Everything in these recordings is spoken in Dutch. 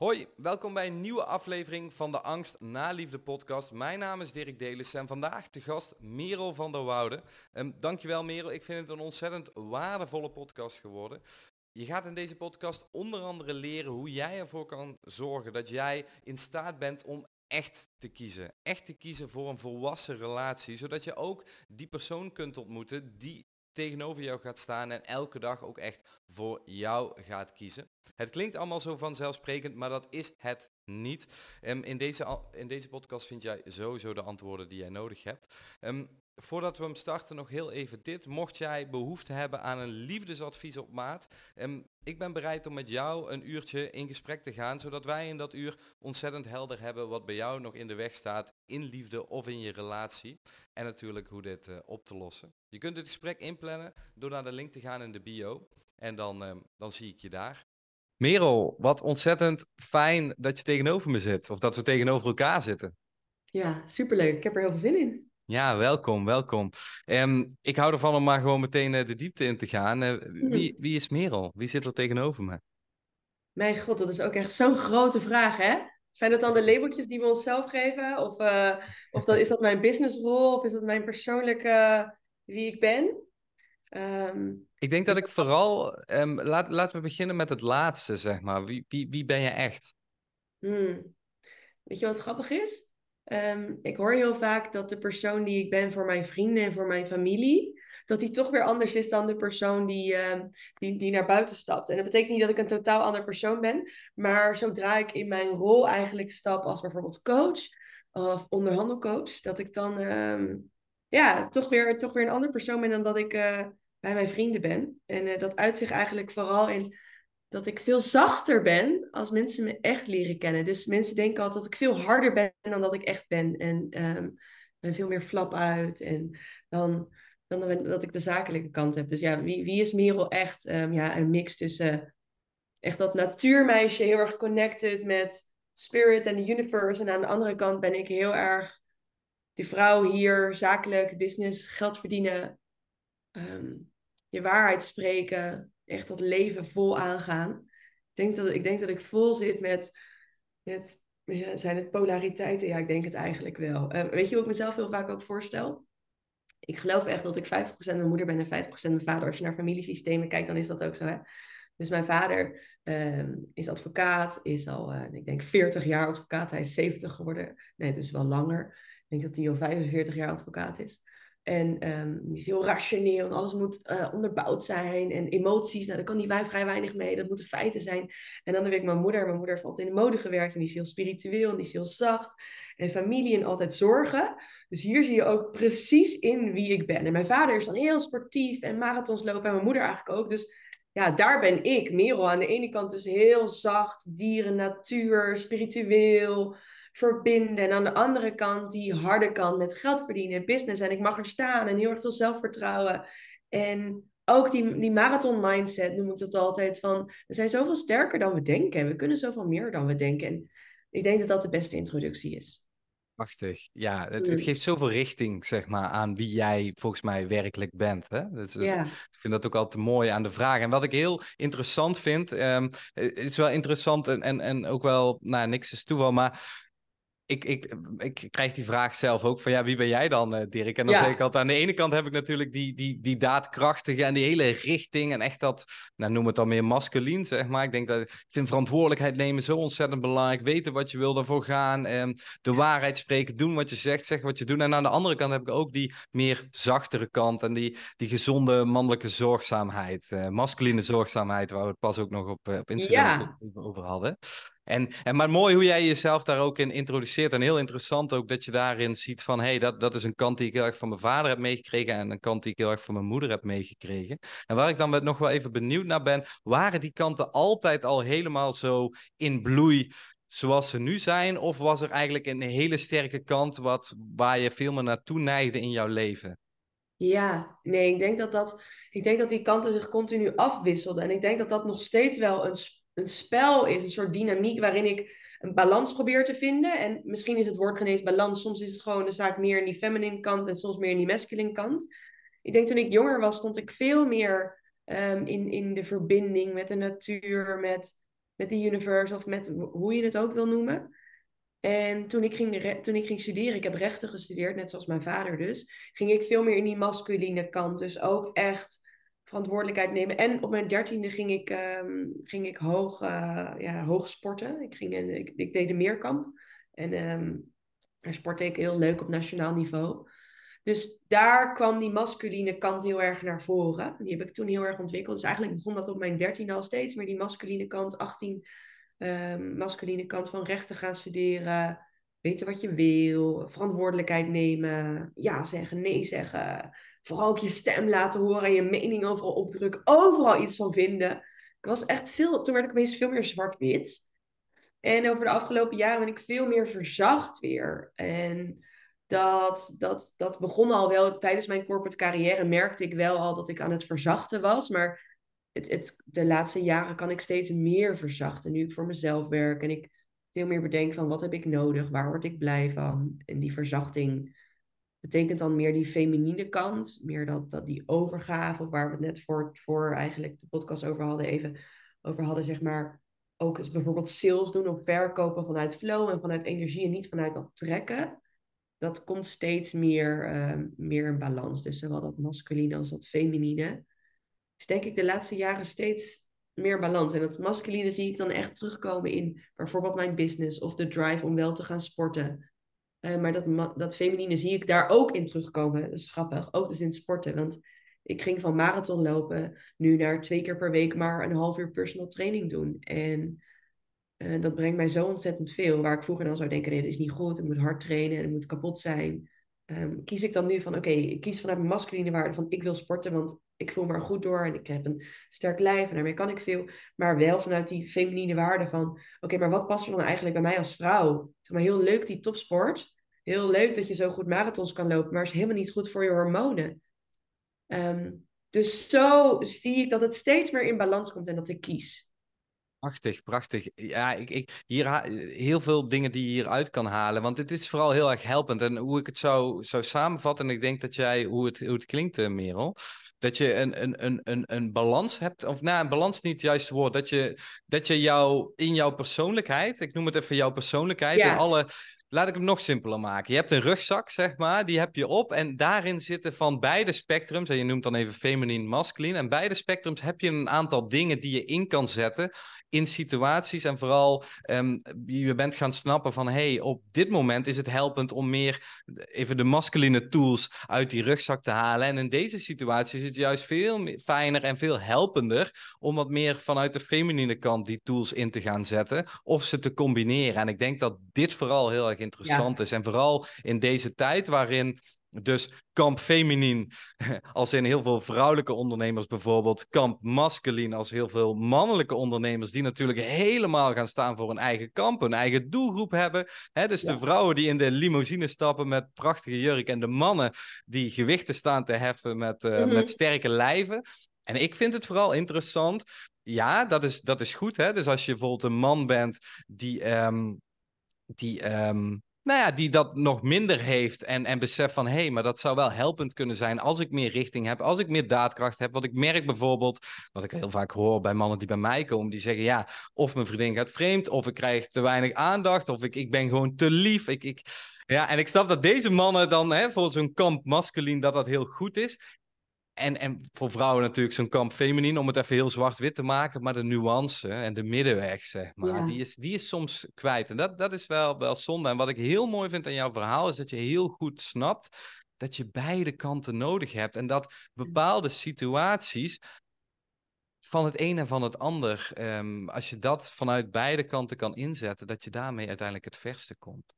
Hoi, welkom bij een nieuwe aflevering van de Angst na Liefde podcast. Mijn naam is Dirk Delis en vandaag de gast Merel van der Woude. Um, dankjewel Merel, ik vind het een ontzettend waardevolle podcast geworden. Je gaat in deze podcast onder andere leren hoe jij ervoor kan zorgen dat jij in staat bent om echt te kiezen. Echt te kiezen voor een volwassen relatie, zodat je ook die persoon kunt ontmoeten die tegenover jou gaat staan en elke dag ook echt voor jou gaat kiezen. Het klinkt allemaal zo vanzelfsprekend, maar dat is het niet. Um, in, deze, in deze podcast vind jij sowieso de antwoorden die jij nodig hebt. Um, voordat we hem starten, nog heel even dit. Mocht jij behoefte hebben aan een liefdesadvies op maat, um, ik ben bereid om met jou een uurtje in gesprek te gaan, zodat wij in dat uur ontzettend helder hebben wat bij jou nog in de weg staat in liefde of in je relatie. En natuurlijk hoe dit uh, op te lossen. Je kunt het gesprek inplannen door naar de link te gaan in de bio. En dan, uh, dan zie ik je daar. Merel, wat ontzettend fijn dat je tegenover me zit. Of dat we tegenover elkaar zitten. Ja, superleuk. Ik heb er heel veel zin in. Ja, welkom, welkom. Um, ik hou ervan om maar gewoon meteen uh, de diepte in te gaan. Uh, wie, wie is Merel? Wie zit er tegenover me? Mijn god, dat is ook echt zo'n grote vraag, hè? Zijn dat dan de labeltjes die we onszelf geven? Of, uh, of dat, is dat mijn businessrol? Of is dat mijn persoonlijke wie ik ben? Um, ik denk dat ik vooral... Um, laat, laten we beginnen met het laatste, zeg maar. Wie, wie, wie ben je echt? Hmm. Weet je wat grappig is? Um, ik hoor heel vaak dat de persoon die ik ben voor mijn vrienden en voor mijn familie, dat die toch weer anders is dan de persoon die, uh, die, die naar buiten stapt. En dat betekent niet dat ik een totaal ander persoon ben, maar zodra ik in mijn rol eigenlijk stap als bijvoorbeeld coach of onderhandelcoach, dat ik dan um, ja, toch, weer, toch weer een ander persoon ben dan dat ik uh, bij mijn vrienden ben. En uh, dat uit zich eigenlijk vooral in dat ik veel zachter ben als mensen me echt leren kennen. Dus mensen denken altijd dat ik veel harder ben dan dat ik echt ben. En um, ben veel meer flap uit. En dan, dan dat ik de zakelijke kant heb. Dus ja, wie, wie is Merel echt? Um, ja, een mix tussen echt dat natuurmeisje, heel erg connected met spirit en the universe. En aan de andere kant ben ik heel erg die vrouw hier, zakelijk, business, geld verdienen. Um, je waarheid spreken, echt dat leven vol aangaan. Ik denk dat ik, denk dat ik vol zit met, met ja, zijn het polariteiten? Ja, ik denk het eigenlijk wel. Uh, weet je hoe ik mezelf heel vaak ook voorstel? Ik geloof echt dat ik 50% mijn moeder ben en 50% mijn vader. Als je naar familiesystemen kijkt, dan is dat ook zo. Dus mijn vader uh, is advocaat, is al, uh, ik denk, 40 jaar advocaat. Hij is 70 geworden. Nee, dus wel langer. Ik denk dat hij al 45 jaar advocaat is. En um, die is heel rationeel en alles moet uh, onderbouwd zijn. En emoties, nou, daar kan die vrij weinig mee. Dat moeten feiten zijn. En dan heb ik mijn moeder. Mijn moeder heeft altijd in de mode gewerkt. En die is heel spiritueel en die is heel zacht. En familie en altijd zorgen. Dus hier zie je ook precies in wie ik ben. En mijn vader is dan heel sportief en marathons lopen. En mijn moeder eigenlijk ook. Dus ja, daar ben ik, Merel. Aan de ene kant dus heel zacht, dieren, natuur, spiritueel verbinden. En aan de andere kant die harde kant met geld verdienen, business. En ik mag er staan en heel erg veel zelfvertrouwen. En ook die, die marathon mindset noem ik dat altijd van, we zijn zoveel sterker dan we denken. En we kunnen zoveel meer dan we denken. En ik denk dat dat de beste introductie is. Prachtig. Ja, het, het, geeft zoveel richting, zeg maar, aan wie jij volgens mij werkelijk bent. Hè? Dus, ja. Ik vind dat ook altijd mooi aan de vraag. En wat ik heel interessant vind, um, is wel interessant en, en, en ook wel, nou, niks is toeval, maar ik, ik, ik krijg die vraag zelf ook van ja, wie ben jij dan, uh, Dirk? En dan zeg ik altijd, aan de ene kant heb ik natuurlijk die, die, die daadkrachtige en die hele richting en echt dat, nou noem het dan meer masculien, zeg maar. Ik denk dat, ik vind verantwoordelijkheid nemen zo ontzettend belangrijk, weten wat je wil daarvoor gaan, um, de waarheid spreken, doen wat je zegt, zeggen wat je doet. En aan de andere kant heb ik ook die meer zachtere kant en die, die gezonde mannelijke zorgzaamheid, uh, masculine zorgzaamheid, waar we het pas ook nog op, uh, op Instagram ja. over hadden. En, en maar mooi hoe jij jezelf daar ook in introduceert. En heel interessant ook dat je daarin ziet van... hé, hey, dat, dat is een kant die ik heel erg van mijn vader heb meegekregen... en een kant die ik heel erg van mijn moeder heb meegekregen. En waar ik dan nog wel even benieuwd naar ben... waren die kanten altijd al helemaal zo in bloei zoals ze nu zijn? Of was er eigenlijk een hele sterke kant wat, waar je veel meer naartoe neigde in jouw leven? Ja, nee, ik denk dat, dat, ik denk dat die kanten zich continu afwisselden. En ik denk dat dat nog steeds wel een een spel is, een soort dynamiek waarin ik een balans probeer te vinden. En misschien is het woord balans, soms is het gewoon de zaak meer in die feminine kant en soms meer in die masculine kant. Ik denk toen ik jonger was, stond ik veel meer um, in, in de verbinding met de natuur, met met de universe of met hoe je het ook wil noemen. En toen ik, ging, toen ik ging studeren, ik heb rechten gestudeerd, net zoals mijn vader dus, ging ik veel meer in die masculine kant. Dus ook echt verantwoordelijkheid nemen. En op mijn dertiende ging ik, um, ging ik hoog, uh, ja, hoog sporten. Ik, ging, ik, ik deed de meerkamp. En um, daar sportte ik heel leuk op nationaal niveau. Dus daar kwam die masculine kant heel erg naar voren. Die heb ik toen heel erg ontwikkeld. Dus eigenlijk begon dat op mijn dertiende al steeds meer die masculine kant. 18 um, masculine kant van rechten gaan studeren. Weten wat je wil. Verantwoordelijkheid nemen. Ja zeggen, nee zeggen. Vooral ook je stem laten horen. Je mening overal opdrukken. Overal iets van vinden. Ik was echt veel... Toen werd ik opeens veel meer zwart-wit. En over de afgelopen jaren ben ik veel meer verzacht weer. En dat, dat, dat begon al wel tijdens mijn corporate carrière. Merkte ik wel al dat ik aan het verzachten was. Maar het, het, de laatste jaren kan ik steeds meer verzachten. Nu ik voor mezelf werk en ik veel meer bedenk van wat heb ik nodig, waar word ik blij van. En die verzachting betekent dan meer die feminine kant, meer dat, dat die overgave, of waar we het net voor, voor eigenlijk de podcast over hadden, even over hadden, zeg maar, ook eens bijvoorbeeld sales doen of verkopen vanuit flow en vanuit energie en niet vanuit dat trekken. Dat komt steeds meer, uh, meer in balans. Dus zowel dat masculine als dat feminine is denk ik de laatste jaren steeds meer balans. En dat masculine zie ik dan echt terugkomen in bijvoorbeeld mijn business of de drive om wel te gaan sporten. Uh, maar dat, dat feminine zie ik daar ook in terugkomen. Dat is grappig. Ook dus in sporten. Want ik ging van marathon lopen nu naar twee keer per week maar een half uur personal training doen. En uh, dat brengt mij zo ontzettend veel. Waar ik vroeger dan zou denken, nee, dat is niet goed. Ik moet hard trainen en ik moet kapot zijn. Um, kies ik dan nu van, oké, ik kies vanuit mijn masculine waarde van, ik wil sporten, want ik voel me er goed door en ik heb een sterk lijf en daarmee kan ik veel. Maar wel vanuit die feminine waarde van, oké, maar wat past er dan eigenlijk bij mij als vrouw? Zeg maar, heel leuk die topsport. Heel leuk dat je zo goed marathons kan lopen, maar is helemaal niet goed voor je hormonen. Um, dus zo zie ik dat het steeds meer in balans komt en dat ik kies. Prachtig, prachtig. Ja, ik, ik, hier heel veel dingen die je hieruit kan halen. Want het is vooral heel erg helpend. En hoe ik het zou, zou samenvatten, en ik denk dat jij, hoe het, hoe het klinkt, uh, Merel. Dat je een, een, een, een, een balans hebt, of nou, een balans niet het juiste woord. Dat je, dat je jou in jouw persoonlijkheid, ik noem het even jouw persoonlijkheid, in alle Laat ik hem nog simpeler maken. Je hebt een rugzak, zeg maar, die heb je op. En daarin zitten van beide spectrums, en je noemt dan even feminine, masculine. En beide spectrums heb je een aantal dingen die je in kan zetten in situaties. En vooral, um, je bent gaan snappen van, hey, op dit moment is het helpend om meer even de masculine tools uit die rugzak te halen. En in deze situatie is het juist veel fijner en veel helpender om wat meer vanuit de feminine kant die tools in te gaan zetten. Of ze te combineren. En ik denk dat dit vooral heel erg interessant is. En vooral in deze tijd waarin dus kamp feminin, als in heel veel vrouwelijke ondernemers bijvoorbeeld. Kamp masculin, als heel veel mannelijke ondernemers, die natuurlijk helemaal gaan staan voor een eigen kamp, een eigen doelgroep hebben. Hè, dus de vrouwen die in de limousine stappen met prachtige jurk en de mannen die gewichten staan te heffen met, uh, met sterke lijven. En ik vind het vooral interessant. Ja, dat is, dat is goed. Hè? Dus als je bijvoorbeeld een man bent die. Um, die um, nou ja, die dat nog minder heeft en, en beseft van hé, hey, maar dat zou wel helpend kunnen zijn als ik meer richting heb, als ik meer daadkracht heb. Wat ik merk bijvoorbeeld, wat ik heel vaak hoor bij mannen die bij mij komen, die zeggen ja, of mijn vriendin gaat vreemd, of ik krijg te weinig aandacht, of ik, ik ben gewoon te lief. Ik, ik... Ja, en ik snap dat deze mannen dan hè, voor zo'n kamp masculin dat dat heel goed is. En, en voor vrouwen natuurlijk zo'n kamp feminin, om het even heel zwart-wit te maken. Maar de nuance en de middenweg, zeg maar, die, is, die is soms kwijt. En dat, dat is wel, wel zonde. En wat ik heel mooi vind aan jouw verhaal, is dat je heel goed snapt dat je beide kanten nodig hebt. En dat bepaalde situaties van het een en van het ander, um, als je dat vanuit beide kanten kan inzetten, dat je daarmee uiteindelijk het verste komt.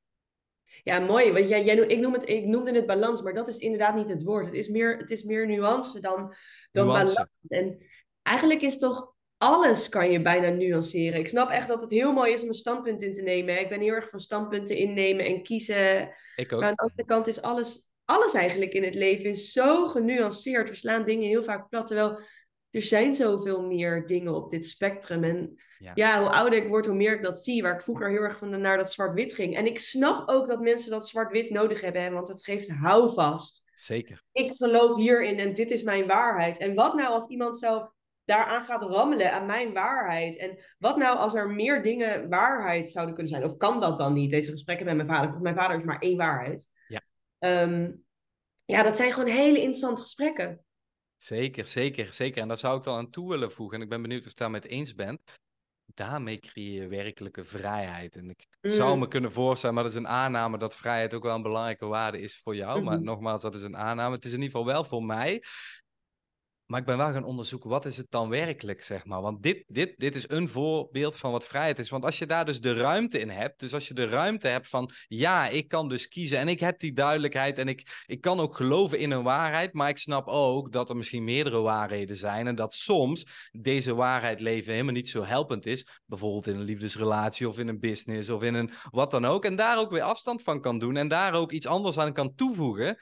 Ja, mooi. Want jij, jij, ik, noem het, ik noemde het balans, maar dat is inderdaad niet het woord. Het is meer, het is meer nuance dan, dan balans. En eigenlijk is toch alles kan je bijna nuanceren. Ik snap echt dat het heel mooi is om een standpunt in te nemen. Ik ben heel erg van standpunten innemen en kiezen. Ik ook. Maar aan de andere kant is alles, alles eigenlijk in het leven is zo genuanceerd. We slaan dingen heel vaak plat, terwijl er zijn zoveel meer dingen op dit spectrum. En ja. hoe ouder ik word, hoe meer ik dat zie. Waar ik vroeger heel erg van naar dat zwart-wit ging. En ik snap ook dat mensen dat zwart-wit nodig hebben, want het geeft houvast. Zeker. Ik geloof hierin en dit is mijn waarheid. En wat nou als iemand zo daaraan gaat rammelen, aan mijn waarheid. En wat nou als er meer dingen waarheid zouden kunnen zijn? Of kan dat dan niet, deze gesprekken met mijn vader? Want mijn vader is maar één waarheid. Ja. Ehm, ja, dat zijn gewoon hele interessante gesprekken. Zeker, zeker, zeker. En daar zou ik dan aan toe willen voegen. En ik ben benieuwd of je het daarmee eens bent. Daarmee creëer je werkelijke vrijheid. En ik zou mm. me kunnen voorstellen, maar dat is een aanname dat vrijheid ook wel een belangrijke waarde is voor jou. Maar mhm. nogmaals, dat is een aanname. Het is in ieder geval wel voor mij maar ik ben wel gaan onderzoeken, wat is het dan werkelijk, zeg maar. Want dit, dit, dit is een voorbeeld van wat vrijheid is. Want als je daar dus de ruimte in hebt, dus als je de ruimte hebt van, ja, ik kan dus kiezen en ik heb die duidelijkheid en ik, ik kan ook geloven in een waarheid, maar ik snap ook dat er misschien meerdere waarheden zijn en dat soms deze waarheid leven helemaal niet zo helpend is. Bijvoorbeeld in een liefdesrelatie of in een business of in een wat dan ook. En daar ook weer afstand van kan doen en daar ook iets anders aan kan toevoegen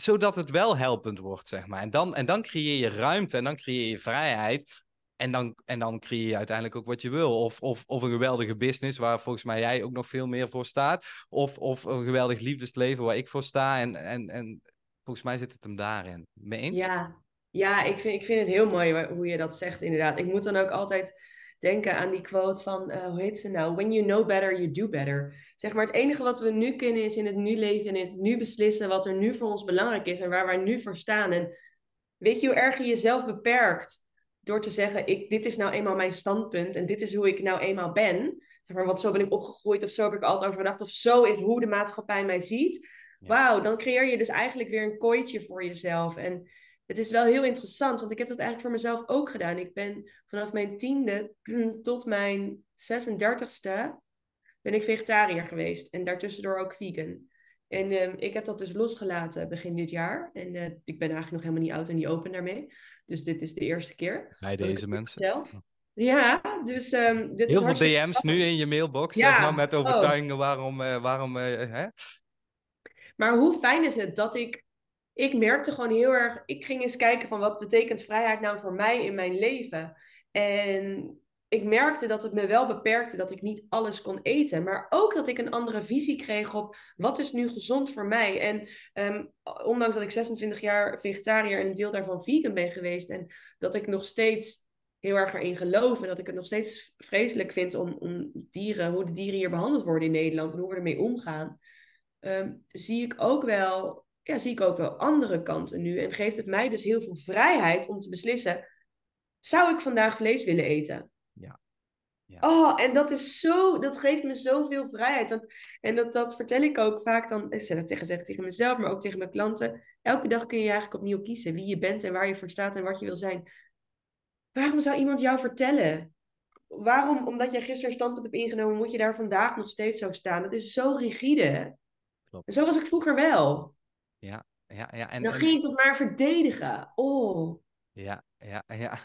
zodat het wel helpend wordt, zeg maar. En dan, en dan creëer je ruimte en dan creëer je vrijheid. En dan, en dan creëer je uiteindelijk ook wat je wil. Of, of, of een geweldige business, waar volgens mij jij ook nog veel meer voor staat. Of, of een geweldig liefdesleven, waar ik voor sta. En, en, en volgens mij zit het hem daarin. Mee eens? Ja, ja ik, vind, ik vind het heel mooi hoe je dat zegt, inderdaad. Ik moet dan ook altijd denken aan die quote van, uh, hoe heet ze nou? When you know better, you do better. Zeg maar, het enige wat we nu kunnen is in het nu leven en in het nu beslissen wat er nu voor ons belangrijk is en waar wij nu voor staan. En weet je hoe erg je jezelf beperkt door te zeggen, ik, dit is nou eenmaal mijn standpunt en dit is hoe ik nou eenmaal ben. Zeg maar, want zo ben ik opgegroeid of zo heb ik altijd over gedacht of zo is hoe de maatschappij mij ziet. Wauw, dan creëer je dus eigenlijk weer een kooitje voor jezelf. En het is wel heel interessant, want ik heb dat eigenlijk voor mezelf ook gedaan. Ik ben vanaf mijn tiende tot mijn 36ste ben ik vegetariër geweest. En daartussendoor ook vegan. En ehm, ik heb dat dus losgelaten begin dit jaar. En uh, ik ben eigenlijk nog helemaal niet oud en niet open daarmee. Dus dit is de eerste keer. Bij deze mensen. Ja, dus um, dit Heel veel DM's nu in je mailbox, zeg maar, met oh. overtuigingen waarom... Uh, waarom uh, hè? Maar hoe fijn is het dat ik ik merkte gewoon heel erg, ik ging eens kijken van wat betekent vrijheid nou voor mij in mijn leven. En ik merkte dat het me wel beperkte dat ik niet alles kon eten. Maar ook dat ik een andere visie kreeg op wat is nu gezond voor mij. En ehm, ondanks dat ik 26 jaar vegetariër en een deel daarvan vegan ben geweest. En dat ik nog steeds heel erg erin geloof. En dat ik het nog steeds vreselijk vind om, om dieren, hoe de dieren hier behandeld worden in Nederland. En hoe we ermee omgaan. Ehm, zie ik ook wel ja, zie ik ook wel andere kanten nu. En geeft het mij dus heel veel vrijheid om te beslissen: zou ik vandaag vlees willen eten? Ja. ja. Oh, en dat is zo, dat geeft me zoveel vrijheid. Dat, en dat, dat vertel ik ook vaak dan, ik zeg tegen, zeg tegen mezelf, maar ook tegen mijn klanten. Elke dag kun je eigenlijk opnieuw kiezen wie je bent en waar je voor staat en wat je wil zijn. Waarom zou iemand jou vertellen? Waarom, omdat jij gisteren standpunt hebt ingenomen, moet je daar vandaag nog steeds zo staan? Dat is zo rigide. Klopt. En zo was ik vroeger wel. Ja, ja, ja. En, dan ging ik dat maar verdedigen. Oh. Ja, ja, ja.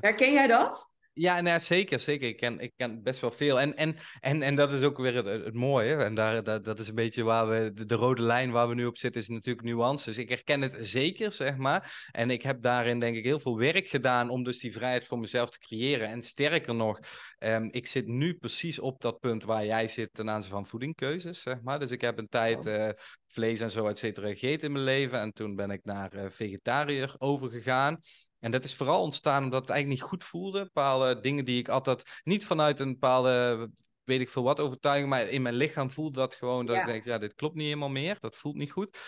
Herken jij dat? Ja, nou, zeker, zeker. Ik ken, ik ken best wel veel. En, en, en, en dat is ook weer het, het mooie. En daar, dat, dat is een beetje waar we, de, de, rode lijn waar we nu op zitten, is natuurlijk nuances. Ik herken het zeker, zeg maar. En ik heb daarin denk ik heel veel werk gedaan om dus die vrijheid voor mezelf te creëren. En sterker nog, um, ik zit nu precies op dat punt waar jij zit ten aanzien van voedingkeuzes, zeg maar. Dus ik heb een tijd uh, vlees en zo, et cetera, gegeten in mijn leven. En toen ben ik naar uh, vegetariër overgegaan. En dat is vooral ontstaan omdat het eigenlijk niet goed voelde. Bepaalde dingen die ik altijd niet vanuit een bepaalde, weet ik veel wat, overtuiging, maar in mijn lichaam voelde dat gewoon dat ik denk, ja, dit klopt niet helemaal meer. Dat voelt niet goed.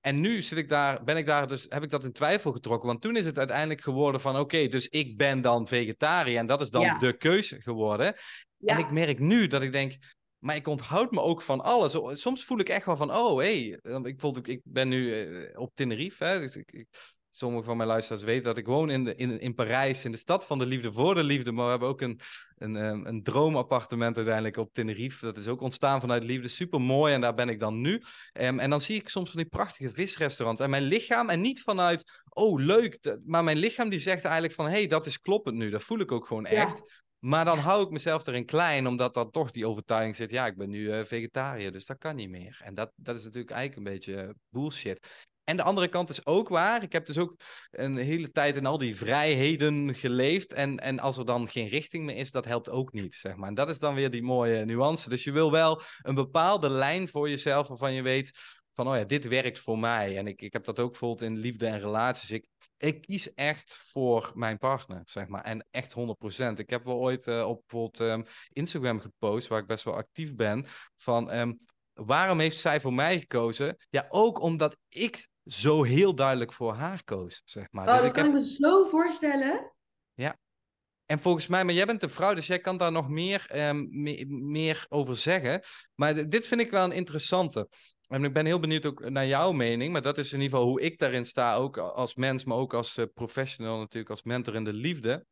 En nu zit ik daar, ben ik daar dus, heb ik dat in twijfel getrokken. Want toen is het uiteindelijk geworden van, oké, dus ik ben dan vegetariër en dat is dan de keuze geworden. En ik merk nu dat ik denk, maar ik onthoud me ook van alles. Soms voel ik echt wel van, oh, hé, hey, ik, ik ben nu eh, op Tenerife, hè, dus ik Sommige van mijn luisteraars weten dat ik woon in, de, in, in Parijs, in de stad van de liefde voor de liefde. Maar we hebben ook een, een, ehm, een droomappartement uiteindelijk op Tenerife. Dat is ook ontstaan vanuit liefde. Super mooi en daar ben ik dan nu. Um, en dan zie ik soms van die prachtige visrestaurants. En mijn lichaam, en niet vanuit, oh leuk, maar mijn lichaam die zegt eigenlijk van, hé, hey, dat is kloppend nu. Dat voel ik ook gewoon echt. Maar dan hou ik mezelf erin klein, omdat dat toch die overtuiging zit. Ja, ik ben nu uh, vegetariër, dus dat kan niet meer. En dat, dat is natuurlijk eigenlijk een beetje bullshit. En de andere kant is ook waar. Ik heb dus ook een hele tijd in al die vrijheden geleefd. En, en als er dan geen richting meer is, dat helpt ook niet, zeg maar. En dat is dan weer die mooie nuance. Dus je wil wel een bepaalde lijn voor jezelf waarvan je weet... van, oh ja, dit werkt voor mij. En ik, ik heb dat ook bijvoorbeeld in liefde en relaties. Ik, ik kies echt voor mijn partner, zeg maar. En echt 100%. Ik heb wel ooit uh, op bijvoorbeeld um, Instagram gepost, waar ik best wel actief ben, van um, waarom heeft zij voor mij gekozen? Ja, ook omdat ik zo heel duidelijk voor haar koos, zeg maar. Oh, dus dat ik kan heb... ik me zo voorstellen. Ja. En volgens mij, maar jij bent een vrouw, dus jij kan daar nog meer, um, meer over zeggen. Maar dit vind ik wel een interessante. En ik ben heel benieuwd ook naar jouw mening, maar dat is in ieder geval hoe ik daarin sta, ook als mens, maar ook als uh, professional natuurlijk, als mentor in de liefde.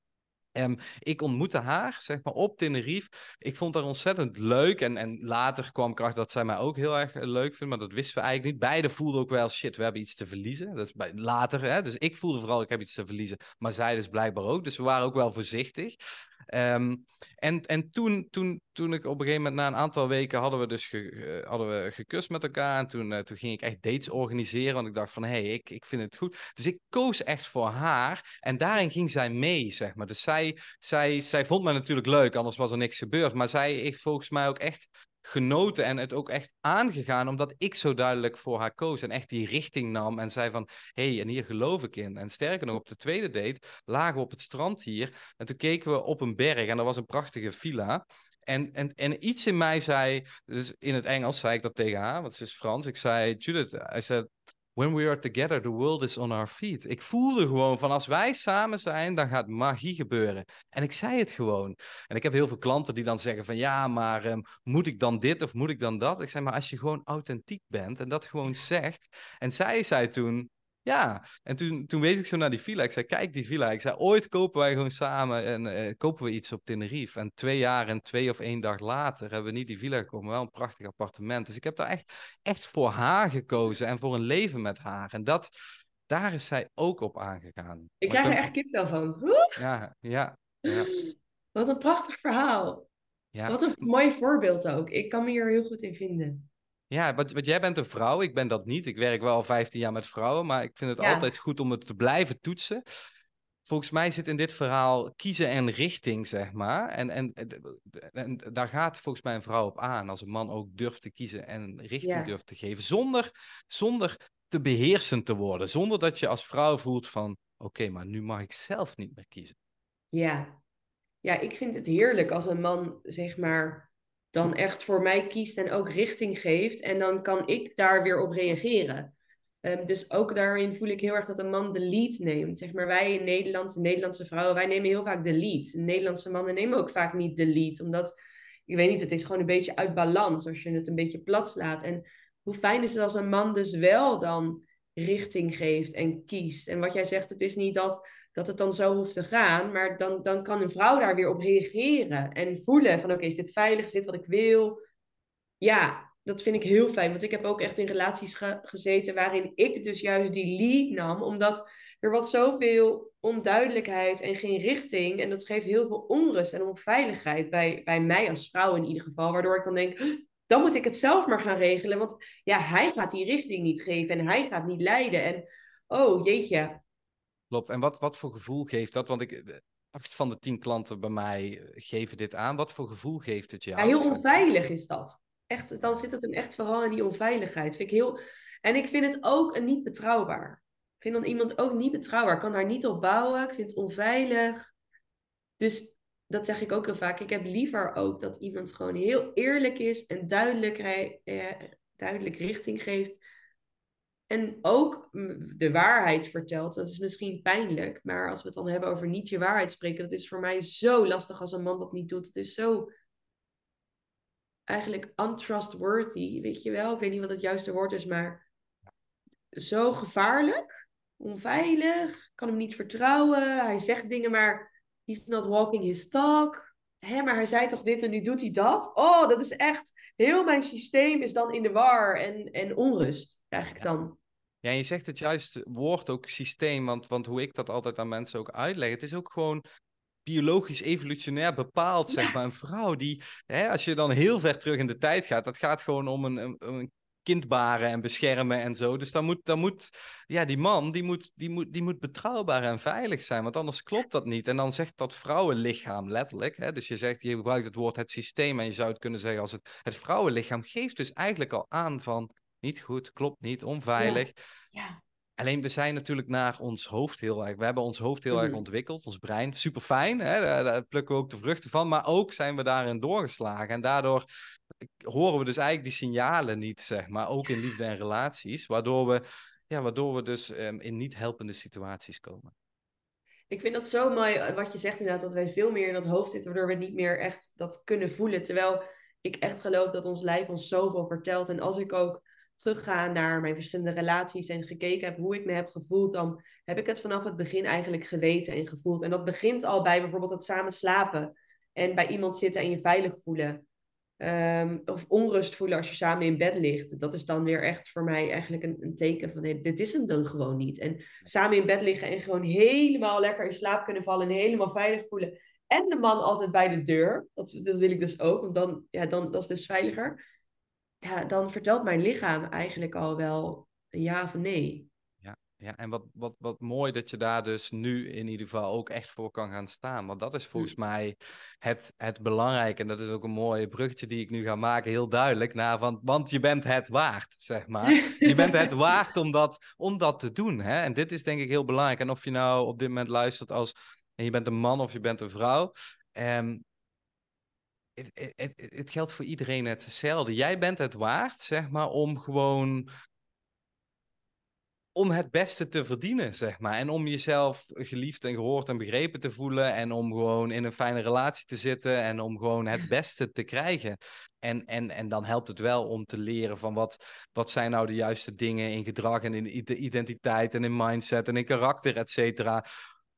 Um, ik ontmoette haar, zeg maar, op Tenerife. Ik vond haar ontzettend leuk. En, en later kwam ik erachter dat zij mij ook heel erg leuk vindt. Maar dat wisten we eigenlijk niet. Beiden voelden ook wel, shit, we hebben iets te verliezen. Dat is bij, later, hè. Dus ik voelde vooral, ik heb iets te verliezen. Maar zij dus blijkbaar ook. Dus we waren ook wel voorzichtig. Um, en en toen, toen, toen ik op een gegeven moment, na een aantal weken, hadden we dus ge, uh, hadden we gekust met elkaar. En toen, uh, toen ging ik echt dates organiseren. Want ik dacht van, hé, hey, ik, ik vind het goed. Dus ik koos echt voor haar. En daarin ging zij mee, zeg maar. Dus zij, zij, zij vond me natuurlijk leuk, anders was er niks gebeurd. Maar zij heeft volgens mij ook echt genoten en het ook echt aangegaan, omdat ik zo duidelijk voor haar koos en echt die richting nam en zei van, hé, hey, en hier geloof ik in. En sterker nog, op de tweede date lagen we op het strand hier en toen keken we op een berg en er was een prachtige villa. En, en, en iets in mij zei, dus in het Engels zei ik dat tegen haar, want ze is Frans. Ik zei, Judith, I said, when we are together, the world is on our feet. Ik voelde gewoon van als wij samen zijn, dan gaat magie gebeuren. En ik zei het gewoon. En ik heb heel veel klanten die dan zeggen van ja, maar um, moet ik dan dit of moet ik dan dat? Ik zei maar als je gewoon authentiek bent en dat gewoon zegt. En zij zei toen, ja, en toen, toen wees ik zo naar die villa. Ik zei, kijk die villa. Ik zei, ooit kopen wij gewoon samen en uh, kopen we iets op Tenerife. En twee jaar en twee of één dag later hebben we niet die villa gekomen, wel een prachtig appartement. Dus ik heb daar echt, echt voor haar gekozen en voor een leven met haar. En dat, daar is zij ook op aangegaan. Ik krijg er echt kipvel van. Ja, ja, ja. Wat een prachtig verhaal. Ja. Wat een mooi voorbeeld ook. Ik kan me hier heel goed in vinden. Ja, want, want jij bent een vrouw, ik ben dat niet. Ik werk wel al 15 jaar met vrouwen, maar ik vind het altijd goed om het te blijven toetsen. Volgens mij zit in dit verhaal kiezen en richting, zeg maar. En, en, en, daar gaat volgens mij een vrouw op aan, als een man ook durft te kiezen en richting durft te geven, zonder, zonder te beheersend te worden. Zonder dat je als vrouw voelt van, oké, maar nu mag ik zelf niet meer kiezen. Ja. ja, ik vind het heerlijk als een man, zeg maar, dan echt voor mij kiest en ook richting geeft. En dan kan ik daar weer op reageren. Um, dus ook daarin voel ik heel erg dat een man de lead neemt. Zeg maar wij in Nederland, de Nederlandse vrouwen, wij nemen heel vaak de lead. De Nederlandse mannen nemen ook vaak niet de lead. Omdat, ik weet niet, het is gewoon een beetje uit balans als je het een beetje plat slaat. En hoe fijn is het als een man dus wel dan richting geeft en kiest. En wat jij zegt, het is niet dat dat het dan zo hoeft te gaan. Maar dan, dan kan een vrouw daar weer op reageren. En voelen van oké, is dit veilig? Is dit wat ik wil? Ja, dat vind ik heel fijn. Want ik heb ook echt in relaties gezeten waarin ik dus juist die lead nam. Omdat er was zoveel onduidelijkheid en geen richting. En dat geeft heel veel onrust en onveiligheid bij, bij mij als vrouw in ieder geval. Waardoor ik dan denk, dan moet ik het zelf maar gaan regelen. Want ja, hij gaat die richting niet geven en hij gaat niet leiden. En oh jeetje, Klopt. En wat, wat voor gevoel geeft dat? Want ik, eh, acht van de tien klanten bij mij eh, geven dit aan. Wat voor gevoel geeft het jou? Ja, heel onveilig is dat. Echt, dan zit het hem echt vooral in die onveiligheid. Vind ik heel... En ik vind het ook niet betrouwbaar. Ik vind dan iemand ook niet betrouwbaar. Ik kan daar niet op bouwen. Ik vind het onveilig. Dus dat zeg ik ook heel vaak. Ik heb liever ook dat iemand gewoon heel eerlijk is en duidelijk, eh, duidelijk richting geeft en ook de waarheid vertelt. Dat is misschien pijnlijk, maar als we het dan hebben over niet je waarheid spreken, dat is voor mij zo lastig als een man dat niet doet. Het is zo eigenlijk untrustworthy, weet je wel. Ik weet niet wat het juiste woord is, maar zo gevaarlijk, onveilig, kan hem niet vertrouwen. Hij zegt dingen, maar he's not walking his talk. Hé, maar hij zei toch dit en nu doet hij dat? Oh, dat is echt... Heel mijn systeem is dan in de war en, en onrust, ik dan. Ja, je zegt het juist woord ook systeem, want, want hoe ik dat altijd aan mensen ook uitleg, het is ook gewoon biologisch evolutionair bepaald, zeg maar. Een vrouw die, hè, als je dan heel ver terug in de tijd gaat, dat gaat gewoon om een, een, een kind baren en beschermen en zo. Dus dan moet, dan moet ja, die man, die moet, die, moet, die moet betrouwbaar en veilig zijn, want anders klopt dat niet. En dan zegt dat vrouwenlichaam letterlijk, hè, dus je zegt, je gebruikt het woord het systeem en je zou het kunnen zeggen als het, het vrouwenlichaam geeft dus eigenlijk al aan van, niet goed, klopt niet, onveilig. Ja. Alleen we zijn natuurlijk naar ons hoofd heel erg. We hebben ons hoofd heel erg mhm. ontwikkeld, ons brein. Super fijn, daar, plukken we ook de vruchten van. Maar ook zijn we daarin doorgeslagen. En daardoor horen we dus eigenlijk die signalen niet, zeg maar. Ook in liefde en relaties. Waardoor we, ja, waardoor we dus um, in niet helpende situaties komen. Ik vind dat zo mooi eh, wat je zegt inderdaad, dat wij veel meer in dat hoofd zitten, waardoor we niet meer echt dat kunnen voelen. Terwijl ik echt geloof dat ons lijf ons zoveel vertelt. En als ik ook terugga naar mijn verschillende relaties en gekeken heb hoe ik me heb gevoeld, dan heb ik het vanaf het begin eigenlijk geweten en gevoeld. En dat begint al bij bijvoorbeeld het samen slapen en bij iemand zitten en je veilig voelen. Ehm, of onrust voelen als je samen in bed ligt. Dat is dan weer echt voor mij eigenlijk een, een teken van dit is hem dan gewoon niet. En samen in bed liggen en gewoon helemaal lekker in slaap kunnen vallen en helemaal veilig voelen. En de man altijd bij de deur. Dat, dat wil ik dus ook, want dan, ja, dan dat is dus veiliger. Ja, dan vertelt mijn lichaam eigenlijk al wel een ja of een nee. Ja, en wat, wat, wat mooi dat je daar dus nu in ieder geval ook echt voor kan gaan staan. Want dat is volgens mij het, het belangrijke. En dat is ook een mooi bruggetje die ik nu ga maken, heel duidelijk. Naar, want, want je bent het waard, zeg maar. Je bent het waard om dat, om dat te doen. Hè? En dit is denk ik heel belangrijk. En of je nou op dit moment luistert als en je bent een man of je bent een vrouw. Um, het, het, het, geldt voor iedereen hetzelfde. Jij bent het waard, zeg maar, om gewoon om het beste te verdienen, zeg maar. En om jezelf geliefd en gehoord en begrepen te voelen. En om gewoon in een fijne relatie te zitten. En om gewoon het beste te krijgen. En, en, en dan helpt het wel om te leren van wat, wat zijn nou de juiste dingen in gedrag en in identiteit en in mindset en in karakter, et cetera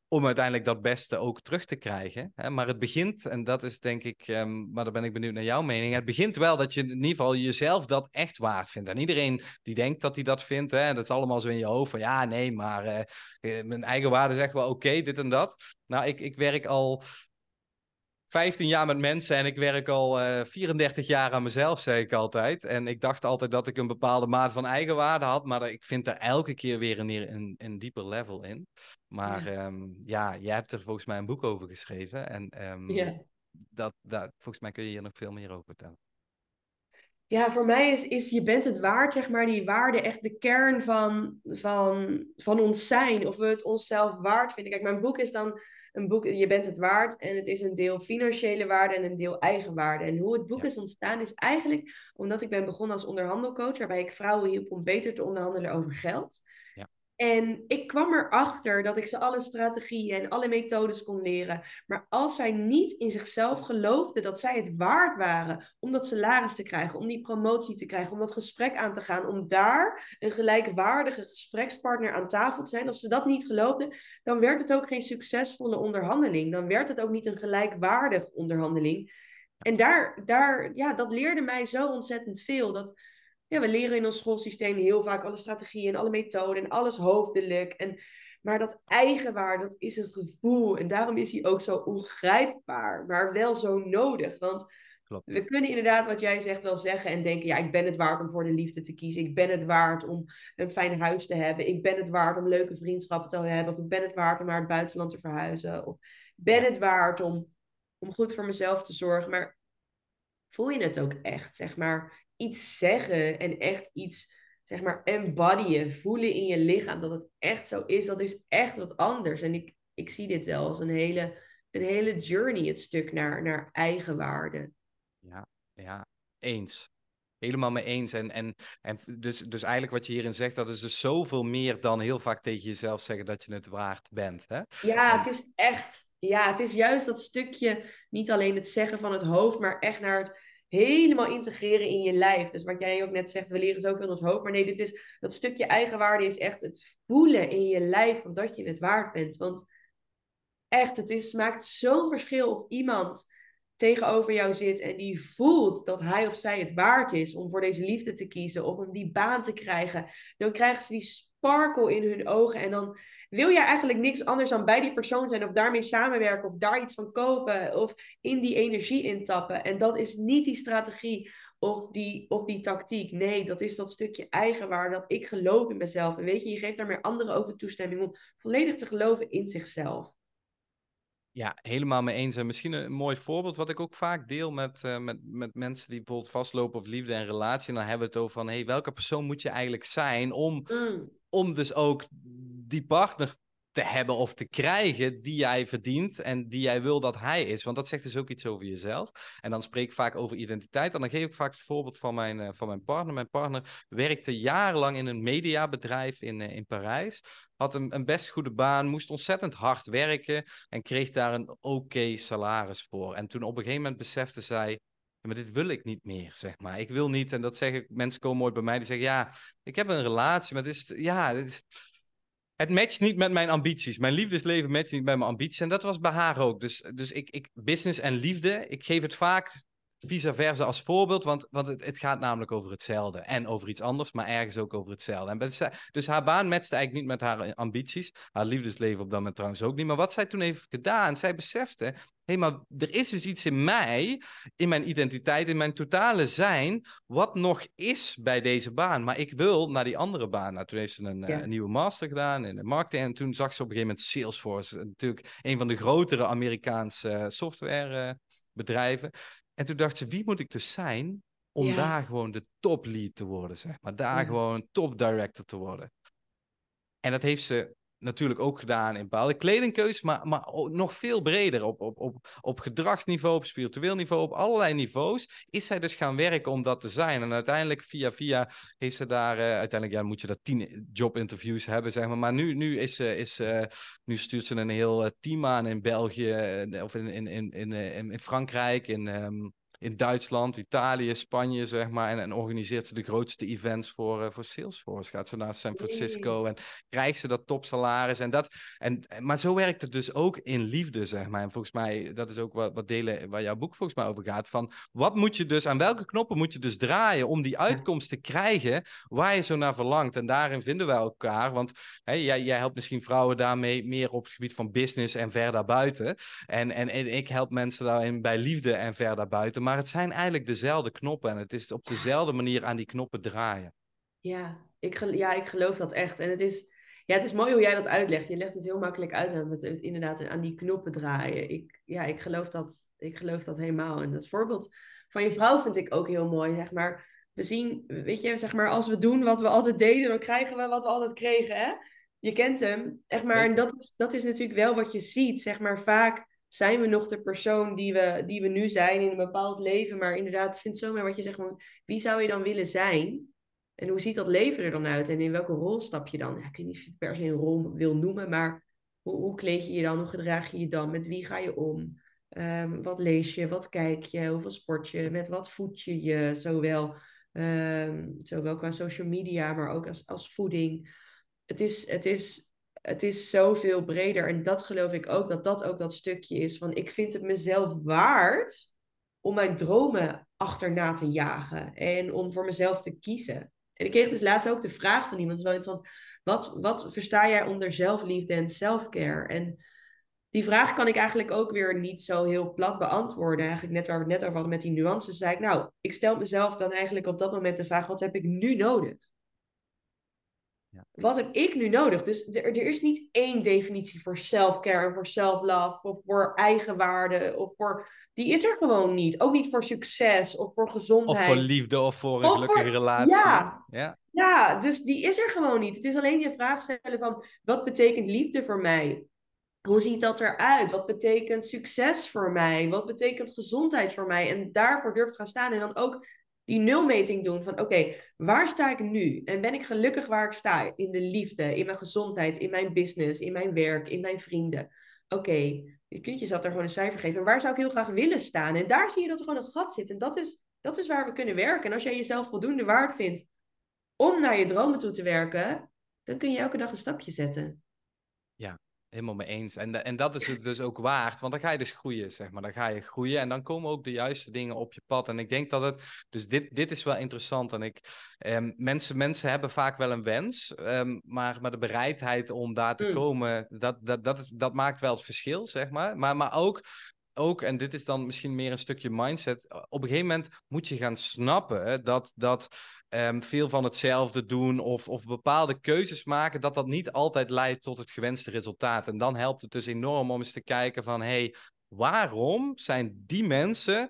om uiteindelijk dat beste ook terug te krijgen. Hè? Maar het begint, en dat is denk ik, um, maar daar ben ik benieuwd naar jouw mening. Het begint wel dat je in ieder geval jezelf dat echt waard vindt. En iedereen die denkt dat hij dat vindt, hè, dat is allemaal zo in je hoofd van ja, nee, maar uh, mijn eigen waarde echt wel oké, dit en dat. Nou, ik, ik werk al 15 jaar met mensen en ik werk al uh, eh, 34 jaar aan mezelf, zei ik altijd. En ik dacht altijd dat ik een bepaalde maat van eigenwaarde had, maar ik vind er elke keer weer een, een, een dieper level in. Maar ja. Um, ja, jij hebt er volgens mij een boek over geschreven en um, ja. dat, dat, volgens mij kun je hier nog veel meer over vertellen. Ja, voor mij is, is je bent het waard, zeg maar, die waarde echt de kern van, van, van ons zijn. Of we het onszelf waard vinden. Kijk, mijn boek is dan een boek, je bent het waard. En het is een deel financiële waarde en een deel eigenwaarde. En hoe het boek is ontstaan is eigenlijk omdat ik ben begonnen als onderhandelcoach. Waarbij ik vrouwen hielp om beter te onderhandelen over geld. En ik kwam erachter dat ik ze alle strategieën en alle methodes kon leren. Maar als zij niet in zichzelf geloofden dat zij het waard waren om dat salaris te krijgen, om die promotie te krijgen, om dat gesprek aan te gaan, om daar een gelijkwaardige gesprekspartner aan tafel te zijn, als ze dat niet geloofden, dan werd het ook geen succesvolle onderhandeling. Dan werd het ook niet een gelijkwaardig onderhandeling. En daar, daar, ja, dat leerde mij zo ontzettend veel. Dat, ja, we leren in ons schoolsysteem heel vaak alle strategieën en alle methoden en alles hoofdelijk. En, maar dat eigenwaarde, dat is een gevoel. En daarom is hij ook zo ongrijpbaar, maar wel zo nodig. Want Klopt. we kunnen inderdaad, wat jij zegt, wel zeggen en denken: ja, ik ben het waard om voor de liefde te kiezen. Ik ben het waard om een fijn huis te hebben. Ik ben het waard om leuke vriendschappen te hebben. Of ik ben het waard om naar het buitenland te verhuizen. Of ik ben het waard om, om goed voor mezelf te zorgen. Maar voel je het ook echt, zeg maar? Iets zeggen en echt iets, zeg maar, embodyen, voelen in je lichaam dat het echt zo is, dat is echt wat anders. En ik, ik zie dit wel als een hele, een hele journey, het stuk naar, naar eigenwaarde. Ja, ja, eens. Helemaal mee eens. En, en, en dus, dus eigenlijk wat je hierin zegt, dat is dus zoveel meer dan heel vaak tegen jezelf zeggen dat je het waard bent. Hè? Ja, het is echt, ja, het is juist dat stukje, niet alleen het zeggen van het hoofd, maar echt naar het helemaal integreren in je lijf. Dus wat jij ook net zegt, we leren zoveel in ons hoofd. Maar nee, dit is, dat stukje eigenwaarde is echt het voelen in je lijf van dat je het waard bent. Want echt, het is, maakt zo'n verschil of iemand tegenover jou zit en die voelt dat hij of zij het waard is om voor deze liefde te kiezen, of om die baan te krijgen. Dan krijgen ze die sparkle in hun ogen en dan wil jij eigenlijk niks anders dan bij die persoon zijn of daarmee samenwerken of daar iets van kopen of in die energie intappen. En dat is niet die strategie of die, of die tactiek. Nee, dat is dat stukje eigenwaarde dat ik geloof in mezelf. En weet je, je geeft daarmee anderen ook de toestemming om volledig te geloven in zichzelf. Ja, helemaal mee eens. En misschien een mooi voorbeeld wat ik ook vaak deel met, uh, met, met mensen die bijvoorbeeld vastlopen op liefde en relatie. En dan hebben we het over van, hey, welke persoon moet je eigenlijk zijn om, mm. Om dus ook die partner te hebben of te krijgen die jij verdient en die jij wil dat hij is. Want dat zegt dus ook iets over jezelf. En dan spreek ik vaak over identiteit. En dan geef ik vaak het voorbeeld van mijn, uh, van mijn partner. Mijn partner werkte jarenlang in een mediabedrijf in, uh, in Parijs. Had een, een best goede baan, moest ontzettend hard werken en kreeg daar een oké salaris voor. En toen op een gegeven moment besefte zij, maar dit wil ik niet meer, zeg maar. Ik wil niet, en dat zeggen mensen komen ooit bij mij, die zeggen, ja, ik heb een relatie, maar het is, ja, is, het matcht niet met mijn ambities. Mijn liefdesleven matcht niet met mijn ambities. En dat was bij haar ook. Dus, dus ik, ik, business en liefde, ik geef het vaak vice versa als voorbeeld, want, want het, het, gaat namelijk over hetzelfde. En over iets anders, maar ergens ook over hetzelfde. En dus, dus haar baan matchte eigenlijk niet met haar ambities. Haar liefdesleven op dat moment trouwens ook niet. Maar wat zij toen heeft gedaan, zij besefte... hé, hey, maar er is dus iets in mij, in mijn identiteit, in mijn totale zijn... wat nog is bij deze baan. Maar ik wil naar die andere baan. Nou, toen heeft ze een, eh, een nieuwe master gedaan in de marketing. En toen zag ze op een gegeven moment Salesforce. Natuurlijk een van de grotere Amerikaanse softwarebedrijven. En toen dacht ze, wie moet ik dus zijn om daar gewoon de top lead te worden, zeg maar. Daar gewoon top director te worden. En dat heeft ze natuurlijk ook gedaan in bepaalde kledingkeuzes, maar, maar nog veel breder op, op, op, op gedragsniveau, op spiritueel niveau, op allerlei niveaus, is zij dus gaan werken om dat te zijn. En uiteindelijk, via via, heeft ze daar, uh, uiteindelijk ja, moet je dat tien jobinterviews hebben, zeg maar. Maar nu, nu, is, is, nu stuurt ze een heel team aan in België, of in, in, in, in, in, Frankrijk, in... Um, in Duitsland, Italië, Spanje, zeg maar. En, en organiseert ze de grootste events voor, uh, voor Salesforce. Gaat ze naar San Francisco en krijgt ze dat topsalaris. En dat, en, maar zo werkt het dus ook in liefde, zeg maar. En volgens mij, dat is ook wat, wat delen waar jouw boek volgens mij over gaat. Van wat moet je dus, aan welke knoppen moet je dus draaien om die uitkomst te krijgen waar je zo naar verlangt. En daarin vinden we elkaar. Want hè, jij, jij helpt misschien vrouwen daarmee meer op het gebied van business en ver daarbuiten. En, en, en ik help mensen daarin bij liefde en ver daarbuiten maar het zijn eigenlijk dezelfde knoppen en het is op dezelfde manier aan die knoppen draaien. Ja, ik, ja, ik geloof dat echt. En het is, ja, het is mooi hoe jij dat uitlegt. Je legt het heel makkelijk uit aan het, inderdaad aan die knoppen draaien. Ik, ja, ik geloof, dat, ik geloof dat helemaal. En dat voorbeeld van je vrouw vind ik ook heel mooi, zeg maar. We zien, weet je, zeg maar, als we doen wat we altijd deden, dan krijgen we wat we altijd kregen, hè? Je kent hem, echt maar. En dat, dat is natuurlijk wel wat je ziet, zeg maar, vaak zijn we nog de persoon die we, die we nu zijn in een bepaald leven? Maar inderdaad, vind zo maar wat je zegt, wie zou je dan willen zijn? En hoe ziet dat leven er dan uit? En in welke rol stap je dan? Ja, ik weet niet of je het per se een rol wil noemen, maar hoe, hoe kleed je je dan? Hoe gedraag je je dan? Met wie ga je om? Ehm, wat lees je? Wat kijk je? Hoeveel sport je? Met wat voed je je? Zowel, um, zowel qua social media, maar ook als, als voeding. Het is, het is het is zoveel breder. En dat geloof ik ook, dat dat ook dat stukje is van ik vind het mezelf waard om mijn dromen achterna te jagen en om voor mezelf te kiezen. En ik kreeg dus laatst ook de vraag van iemand, wel wat, wat versta jij onder zelfliefde en selfcare? En die vraag kan ik eigenlijk ook weer niet zo heel plat beantwoorden. Eigenlijk net waar we het net over hadden met die nuances, zei ik, nou, ik stel mezelf dan eigenlijk op dat moment de vraag, wat heb ik nu nodig? Wat heb ik nu nodig? Dus er, er is niet één definitie voor self-care en voor self-love of voor eigenwaarde of voor... Die is er gewoon niet. Ook niet voor succes of voor gezondheid. Of voor liefde of voor een gelukkige relatie. Ja. ja. ja, dus die is er gewoon niet. Het is alleen je vraag stellen van, wat betekent liefde voor mij? Hoe ziet dat eruit? Wat betekent succes voor mij? Wat betekent gezondheid voor mij? En daarvoor durf gaan staan en dan ook die nulmeting doen van oké, waar sta ik nu? En ben ik gelukkig waar ik sta? In de liefde, in mijn gezondheid, in mijn business, in mijn werk, in mijn vrienden. Oké, je kunt jezelf daar gewoon een cijfer geven. En waar zou ik heel graag willen staan? En daar zie je dat er gewoon een gat zit. En dat is, dat is waar we kunnen werken. En als jij jezelf voldoende waard vindt om naar je dromen toe te werken, dan kun je elke dag een stapje zetten. Helemaal mee eens. En, en dat is het dus ook waard, want dan ga je dus groeien, zeg maar. Dan ga je groeien en dan komen ook de juiste dingen op je pad. En ik denk dat het, dus dit, dit is wel interessant. En ik, ehm, mensen, mensen hebben vaak wel een wens, um, maar, maar de bereidheid om daar te mm. komen, dat, dat, dat, is, dat maakt wel het verschil, zeg maar. Maar, maar ook ook, en dit is dan misschien meer een stukje mindset, op een gegeven moment moet je gaan snappen dat, dat um, veel van hetzelfde doen of, of bepaalde keuzes maken, dat dat niet altijd leidt tot het gewenste resultaat. En dan helpt het dus enorm om eens te kijken van, hey, waarom zijn die mensen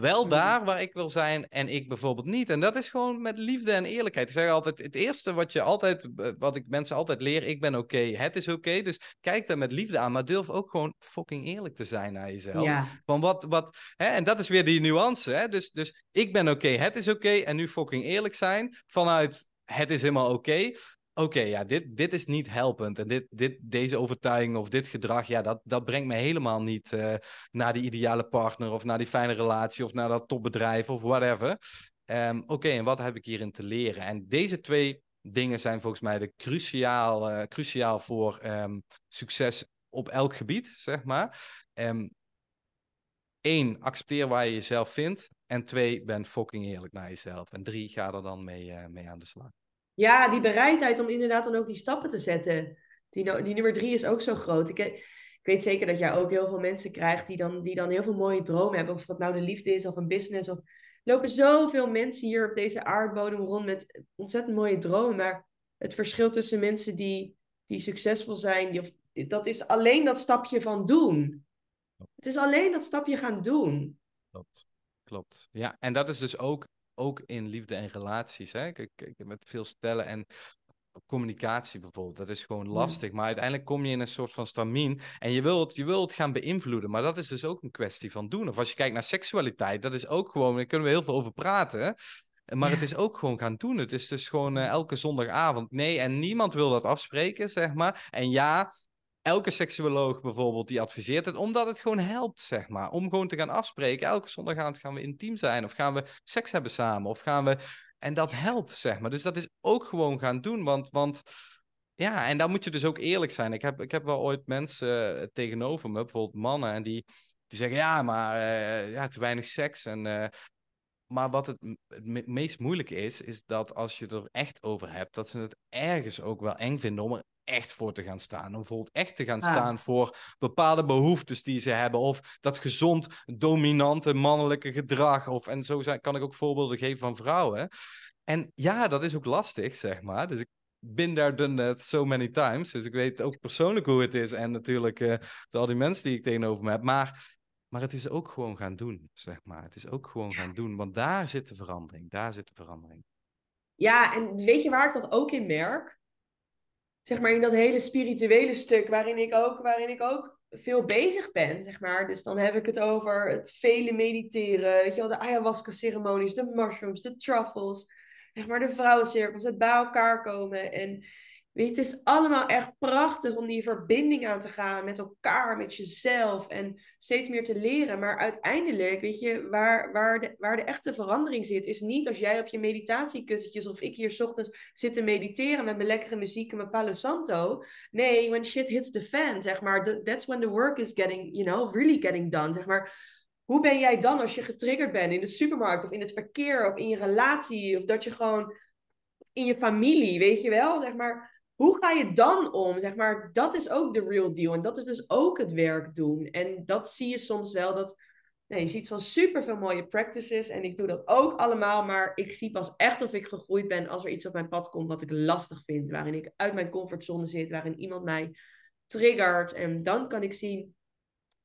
wel daar waar ik wil zijn en ik bijvoorbeeld niet. En dat is gewoon met liefde en eerlijkheid. Ik zeg altijd, het eerste wat je altijd, eh, wat ik mensen altijd leer, ik ben oké, het is oké. Dus kijk daar met liefde aan, maar durf ook gewoon fucking eerlijk te zijn naar jezelf. Ja. Van wat, wat, hè? En dat is weer die nuance, hè? Dus, dus ik ben oké, het is oké, en nu fucking eerlijk zijn vanuit het is helemaal oké oké, ja, dit, dit is niet helpend. En dit, dit, deze overtuiging of dit gedrag, ja, dat, dat brengt me helemaal niet uh, naar die ideale partner of naar die fijne relatie of naar dat topbedrijf of whatever. Um, oké, en wat heb ik hierin te leren? En deze twee dingen zijn volgens mij de cruciaal, uh, cruciaal voor um, succes op elk gebied, zeg maar. Eén, accepteer waar je jezelf vindt. En twee, ben fucking eerlijk naar jezelf. En drie, ga er dan mee, uh, mee aan de slag. Ja, die bereidheid om inderdaad dan ook die stappen te zetten. Die, die nummer drie is ook zo groot. Ik, ik weet zeker dat jij ook heel veel mensen krijgt die dan, die dan heel veel mooie dromen hebben. Of dat nou de liefde is of een business. Of... Er lopen zoveel mensen hier op deze aardbodem rond met ontzettend mooie dromen. Maar het verschil tussen mensen die, die succesvol zijn, die, of, dat is alleen dat stapje van doen. Het is alleen dat stapje gaan doen. Klopt. Klopt. Ja, en dat is dus ook ook in liefde en relaties. Hè? Kijk, kijk, met veel stellen en communicatie bijvoorbeeld. Dat is gewoon lastig. Maar uiteindelijk kom je in een soort van stamien. En je wilt, je wilt gaan beïnvloeden. Maar dat is dus ook een kwestie van doen. Of als je kijkt naar seksualiteit, dat is ook gewoon. Daar kunnen we heel veel over praten. Maar het is ook gewoon gaan doen. Het is dus gewoon uh, elke zondagavond. Nee, en niemand wil dat afspreken, zeg maar. En ja, elke seksuoloog bijvoorbeeld die adviseert het, omdat het gewoon helpt, zeg maar. Om gewoon te gaan afspreken. Elke zondagavond gaan we intiem zijn, of gaan we seks hebben samen, of gaan we. En dat helpt, zeg maar. Dus dat is ook gewoon gaan doen, want. want ja, en daar moet je dus ook eerlijk zijn. Ik heb, ik heb wel ooit mensen uh, tegenover me, bijvoorbeeld mannen, en die, die zeggen: ja, maar uh, ja, te weinig seks. En, uh, maar wat het, het meest moeilijke is, is dat als je er echt over hebt, dat ze het ergens ook wel eng vinden om er echt voor te gaan staan. Om bijvoorbeeld echt te gaan staan voor bepaalde behoeftes die ze hebben. Of dat gezond, dominante, mannelijke gedrag. Of, en zo kan ik ook voorbeelden geven van vrouwen. En ja, dat is ook lastig, zeg maar. Dus ik ben daar done that so many times. Dus ik weet ook persoonlijk hoe het is. En natuurlijk uh, al die mensen die ik tegenover me heb. Maar, maar het is ook gewoon gaan doen, zeg maar. Het is ook gewoon gaan doen. Want daar zit de verandering. Daar zit de verandering. Ja, en weet je waar ik dat ook in merk? Zeg maar in dat hele spirituele stuk waarin ik ook, waarin ik ook veel bezig ben, zeg maar. Dus dan heb ik het over het vele mediteren, weet je wel, de ayahuasca ceremonies, de mushrooms, de truffles, zeg maar de vrouwencirkels, het bij elkaar komen en Weet het is allemaal echt prachtig om die verbinding aan te gaan met elkaar, met jezelf en steeds meer te leren. Maar uiteindelijk, weet je, waar, waar, de, waar de echte verandering zit, is niet als jij op je meditatiekussentjes of ik hier ochtends zit te mediteren met mijn lekkere muziek en mijn Palo Santo. Nee, when shit hits the fan, zeg maar. That's when the work is getting, you know, really getting done, zeg maar. Hoe ben jij dan als je getriggerd bent in de supermarkt of in het verkeer of in je relatie of dat je gewoon in je familie, weet je wel, zeg maar hoe ga je dan om? Zeg maar, dat is ook de real deal. En dat is dus ook het werk doen. En dat zie je soms wel. Dat, nee, je ziet van super veel mooie practices. En ik doe dat ook allemaal. Maar ik zie pas echt of ik gegroeid ben als er iets op mijn pad komt wat ik lastig vind. Waarin ik uit mijn comfortzone zit. Waarin iemand mij triggert. En dan kan ik zien.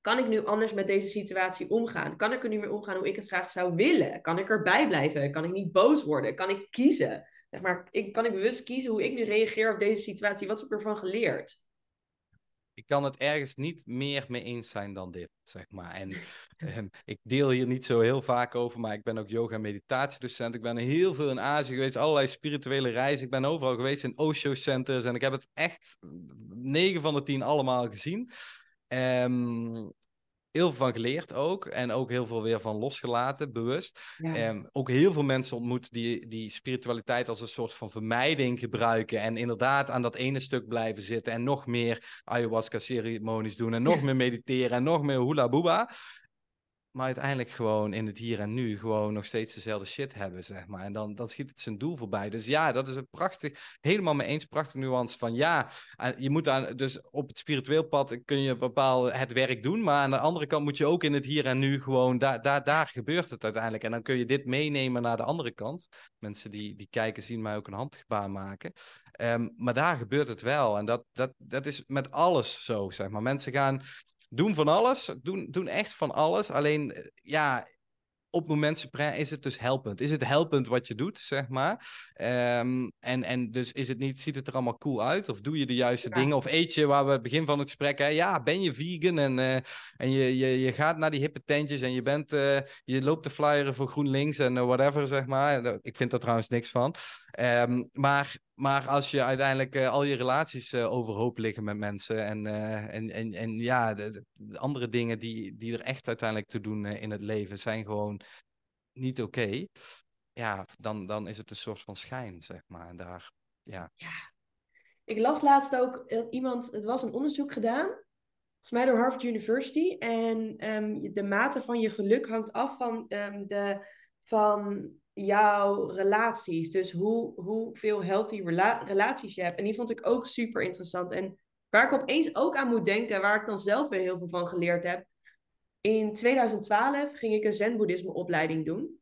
Kan ik nu anders met deze situatie omgaan? Kan ik er nu mee omgaan hoe ik het graag zou willen? Kan ik erbij blijven? Kan ik niet boos worden? Kan ik kiezen? Zeg maar, ik, kan ik bewust kiezen hoe ik nu reageer op deze situatie? Wat heb ik ervan geleerd? Ik kan het ergens niet meer mee eens zijn dan dit, zeg maar. En ehm, ik deel hier niet zo heel vaak over, maar ik ben ook yoga- en meditatiedocent. Ik ben heel veel in Azië geweest, allerlei spirituele reizen. Ik ben overal geweest in Osho-centers en ik heb het echt 9 van de 10 allemaal gezien. Um, heel veel van geleerd ook. En ook heel veel weer van losgelaten, bewust. Ja. Um, ook heel veel mensen ontmoet die, die spiritualiteit als een soort van vermijding gebruiken. En inderdaad aan dat ene stuk blijven zitten. En nog meer ayahuasca-ceremonies doen. En nog meer mediteren. En nog meer hula booba. Maar uiteindelijk gewoon in het hier en nu gewoon nog steeds dezelfde shit hebben, zeg maar. En dan, dan schiet het zijn doel voorbij. Dus ja, dat is een prachtig, helemaal mee eens, prachtig nuance van ja, je moet aan, dus op het spiritueel pad kun je bepaal het werk doen, maar aan de andere kant moet je ook in het hier en nu gewoon, daar, daar, daar gebeurt het uiteindelijk. En dan kun je dit meenemen naar de andere kant. Mensen die, die kijken zien mij ook een handgebaar maken. Ehm, maar daar gebeurt het wel. En dat, dat, dat is met alles zo, zeg maar. Mensen gaan doen van alles, doen, doen echt van alles. Alleen, eh, ja, op moment is het dus helpend. Is het helpend wat je doet, zeg maar. Um, en, en dus is het niet, ziet het er allemaal cool uit? Of doe je de juiste dingen? Of eet je, waar we het begin van het gesprek, hè, ja, ben je vegan en, uh, en je, je, je gaat naar die hippe tentjes en je bent, uh, je loopt te flyeren voor GroenLinks en uh, whatever, zeg maar. Ik vind daar trouwens niks van. Um, maar maar als je uiteindelijk uh, al je relaties uh, overhoop liggen met mensen en, uh, en, en, en ja, de, de, andere dingen die, die er echt uiteindelijk te doen in het leven zijn gewoon niet oké. Ja, dan, dan is het een soort van schijn, zeg maar. Daar, ja. ja. Ik las laatst ook iemand, het was een onderzoek gedaan, volgens mij door Harvard University. En um, de mate van je geluk hangt af van, um, de, van jouw relaties. Dus hoe, hoeveel healthy rela relaties je hebt. En die vond ik ook super interessant. En waar ik opeens ook aan moet denken, waar ik dan zelf weer heel veel van geleerd heb. In 2012 ging ik een zen-boeddhisme opleiding doen.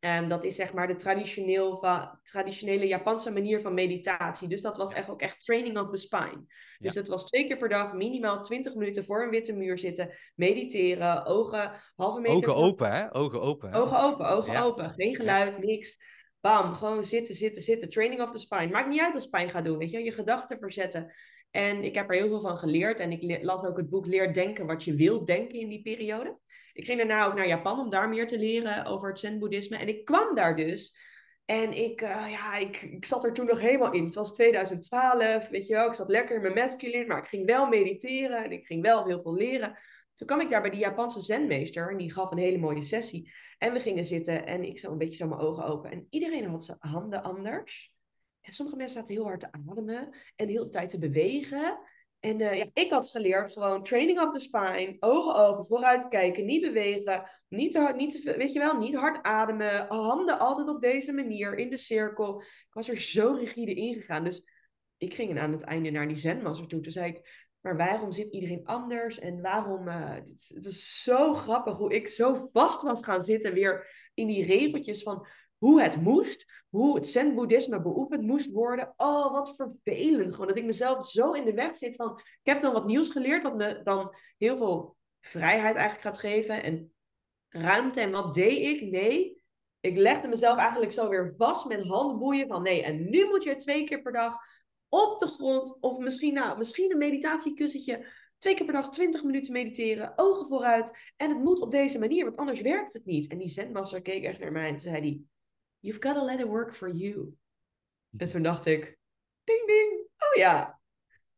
Um, dat is zeg maar de traditioneel traditionele Japanse manier van meditatie. Dus dat was echt ook echt training of the spine. Dus dat was twee keer per dag minimaal 20 minuten voor een witte muur zitten, mediteren, ogen halve meter. Ogen open, hè? Ogen open. Hè? Ogen open, ogen open. Geen geluid, niks. Bam, gewoon zitten, zitten, zitten. Training of the spine. Maakt niet uit wat spine gaat doen, weet je. Je gedachten verzetten. En ik heb er heel veel van geleerd. En ik las ook het boek Leer denken wat je wilt denken in die periode. Ik ging daarna ook naar Japan om daar meer te leren over het zen-boeddhisme. En ik kwam daar dus. En ik, uh, ja, ik, ik zat er toen nog helemaal in. Het was 2012, weet je wel. Ik zat lekker in mijn masculine, maar ik ging wel mediteren en ik ging wel heel veel leren. Toen kwam ik daar bij die Japanse zenmeester en die gaf een hele mooie sessie. En we gingen zitten en ik zo een beetje zo mijn ogen open. En iedereen had zijn handen anders. En sommige mensen zaten heel hard te ademen en de hele tijd te bewegen. En uh, ja, ik had geleerd gewoon training of the spine, ogen open, vooruit kijken, niet bewegen, niet te hard, niet te, weet je wel, niet hard ademen, handen altijd op deze manier in de cirkel. Ik was er zo rigide ingegaan. Dus ik ging aan het einde naar die zenmaster toe. Toen zei ik, maar waarom zit iedereen anders? En waarom, uh, het, het is zo grappig hoe ik zo vast was gaan zitten weer in die regeltjes van hoe het moest, hoe het zen-boeddhisme beoefend moest worden. Oh, wat vervelend. Gewoon dat ik mezelf zo in de weg zit van, ik heb dan wat nieuws geleerd, wat me dan heel veel vrijheid eigenlijk gaat geven en ruimte. En wat deed ik? Nee, ik legde mezelf eigenlijk zo weer vast met handboeien van, nee, en nu moet je twee keer per dag op de grond, of misschien, nou, misschien een meditatiekussentje, twee keer per dag 20 minuten mediteren, ogen vooruit. En het moet op deze manier, want anders werkt het niet. En die zenmaster keek echt naar mij en zei hij, You've got to let it work for you. En toen dacht ik, ding ding, oh ja.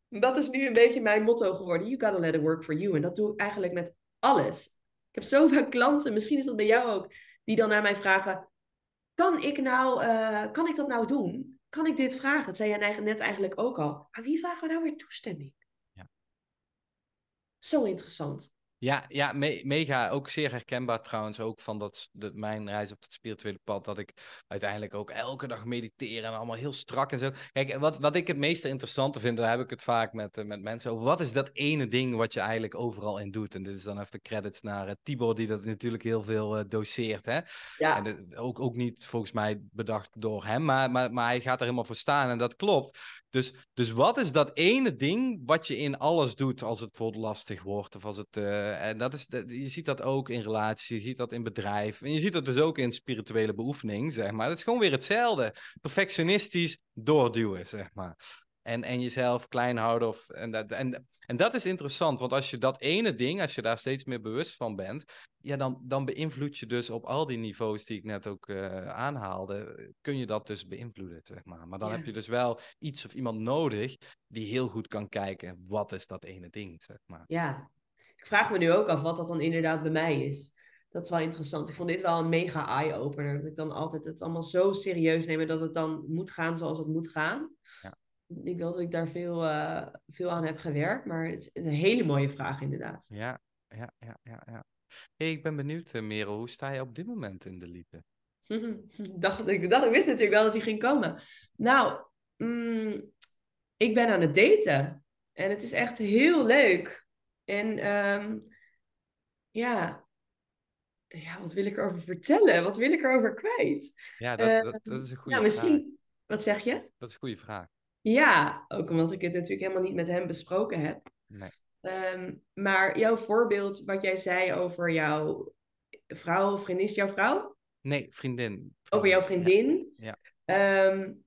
Dat is nu een beetje mijn motto geworden. You gotta let it work for you. En dat doe ik eigenlijk met alles. Ik heb zoveel klanten, misschien is dat bij jou ook, die dan naar mij vragen: Kan ik, nou, uh, kan ik dat nou doen? Kan ik dit vragen? Dat zei jij net eigenlijk ook al. Maar wie vragen we nou weer toestemming? Ja. Zo interessant. Ja, ja mega. Ook zeer herkenbaar trouwens. Ook van dat, dat, mijn reis op het spirituele pad. Dat ik uiteindelijk ook elke dag mediteer. En allemaal heel strak en zo. Kijk, wat, wat ik het meest interessante vind. Daar heb ik het vaak met, eh, met mensen over. Wat is dat ene ding wat je eigenlijk overal in doet? En dit is dan even credits naar uh, Tibor. Die dat natuurlijk heel veel uh, doseert. Hè? Ja. En ook, ook niet volgens mij bedacht door hem. Maar, maar, maar hij gaat er helemaal voor staan. En dat klopt. Dus, dus wat is dat ene ding wat je in alles doet als het bijvoorbeeld lastig wordt? Of als het, en dat is, je ziet dat ook in relaties, je ziet dat in bedrijf. En je ziet dat dus ook in spirituele beoefening, zeg maar. Het is gewoon weer hetzelfde. Perfectionistisch doorduwen, zeg maar. En, en jezelf klein houden. Of, en, dat, en, en dat is interessant, want als je dat ene ding, als je daar steeds meer bewust van bent, ja, dan, dan beïnvloed je dus op al die niveaus die ik net ook uh, aanhaalde, kun je dat dus beïnvloeden, zeg maar. Maar dan heb je dus wel iets of iemand nodig die heel goed kan kijken, wat is dat ene ding, zeg maar. Ja, ik vraag me nu ook af wat dat dan inderdaad bij mij is. Dat is wel interessant. Ik vond dit wel een mega eye-opener. Dat ik dan altijd het allemaal zo serieus neem dat het dan moet gaan zoals het moet gaan. Ja ik wil dat ik daar veel, uh, veel aan heb gewerkt, maar het is een hele mooie vraag inderdaad. Ja, ja, ja, ja. ja. Hey, ik ben benieuwd, uh, Merel, hoe sta je op dit moment in de liefde? dacht, ik, dacht, ik wist natuurlijk wel dat hij ging komen. Nou, mm, ik ben aan het daten. En het is echt heel leuk. En um, ja, ja, wat wil ik erover vertellen? Wat wil ik erover kwijt? Ja, dat, dat, dat is een goede ja, misschien... vraag. Wat zeg je? Dat is een goede vraag. Ja, ook omdat ik het natuurlijk helemaal niet met hem besproken heb. Nee. Um, maar jouw voorbeeld, wat jij zei over jouw vrouw of vriendin, is jouw vrouw? Nee, vriendin. Over jouw vriendin. Ja. Um,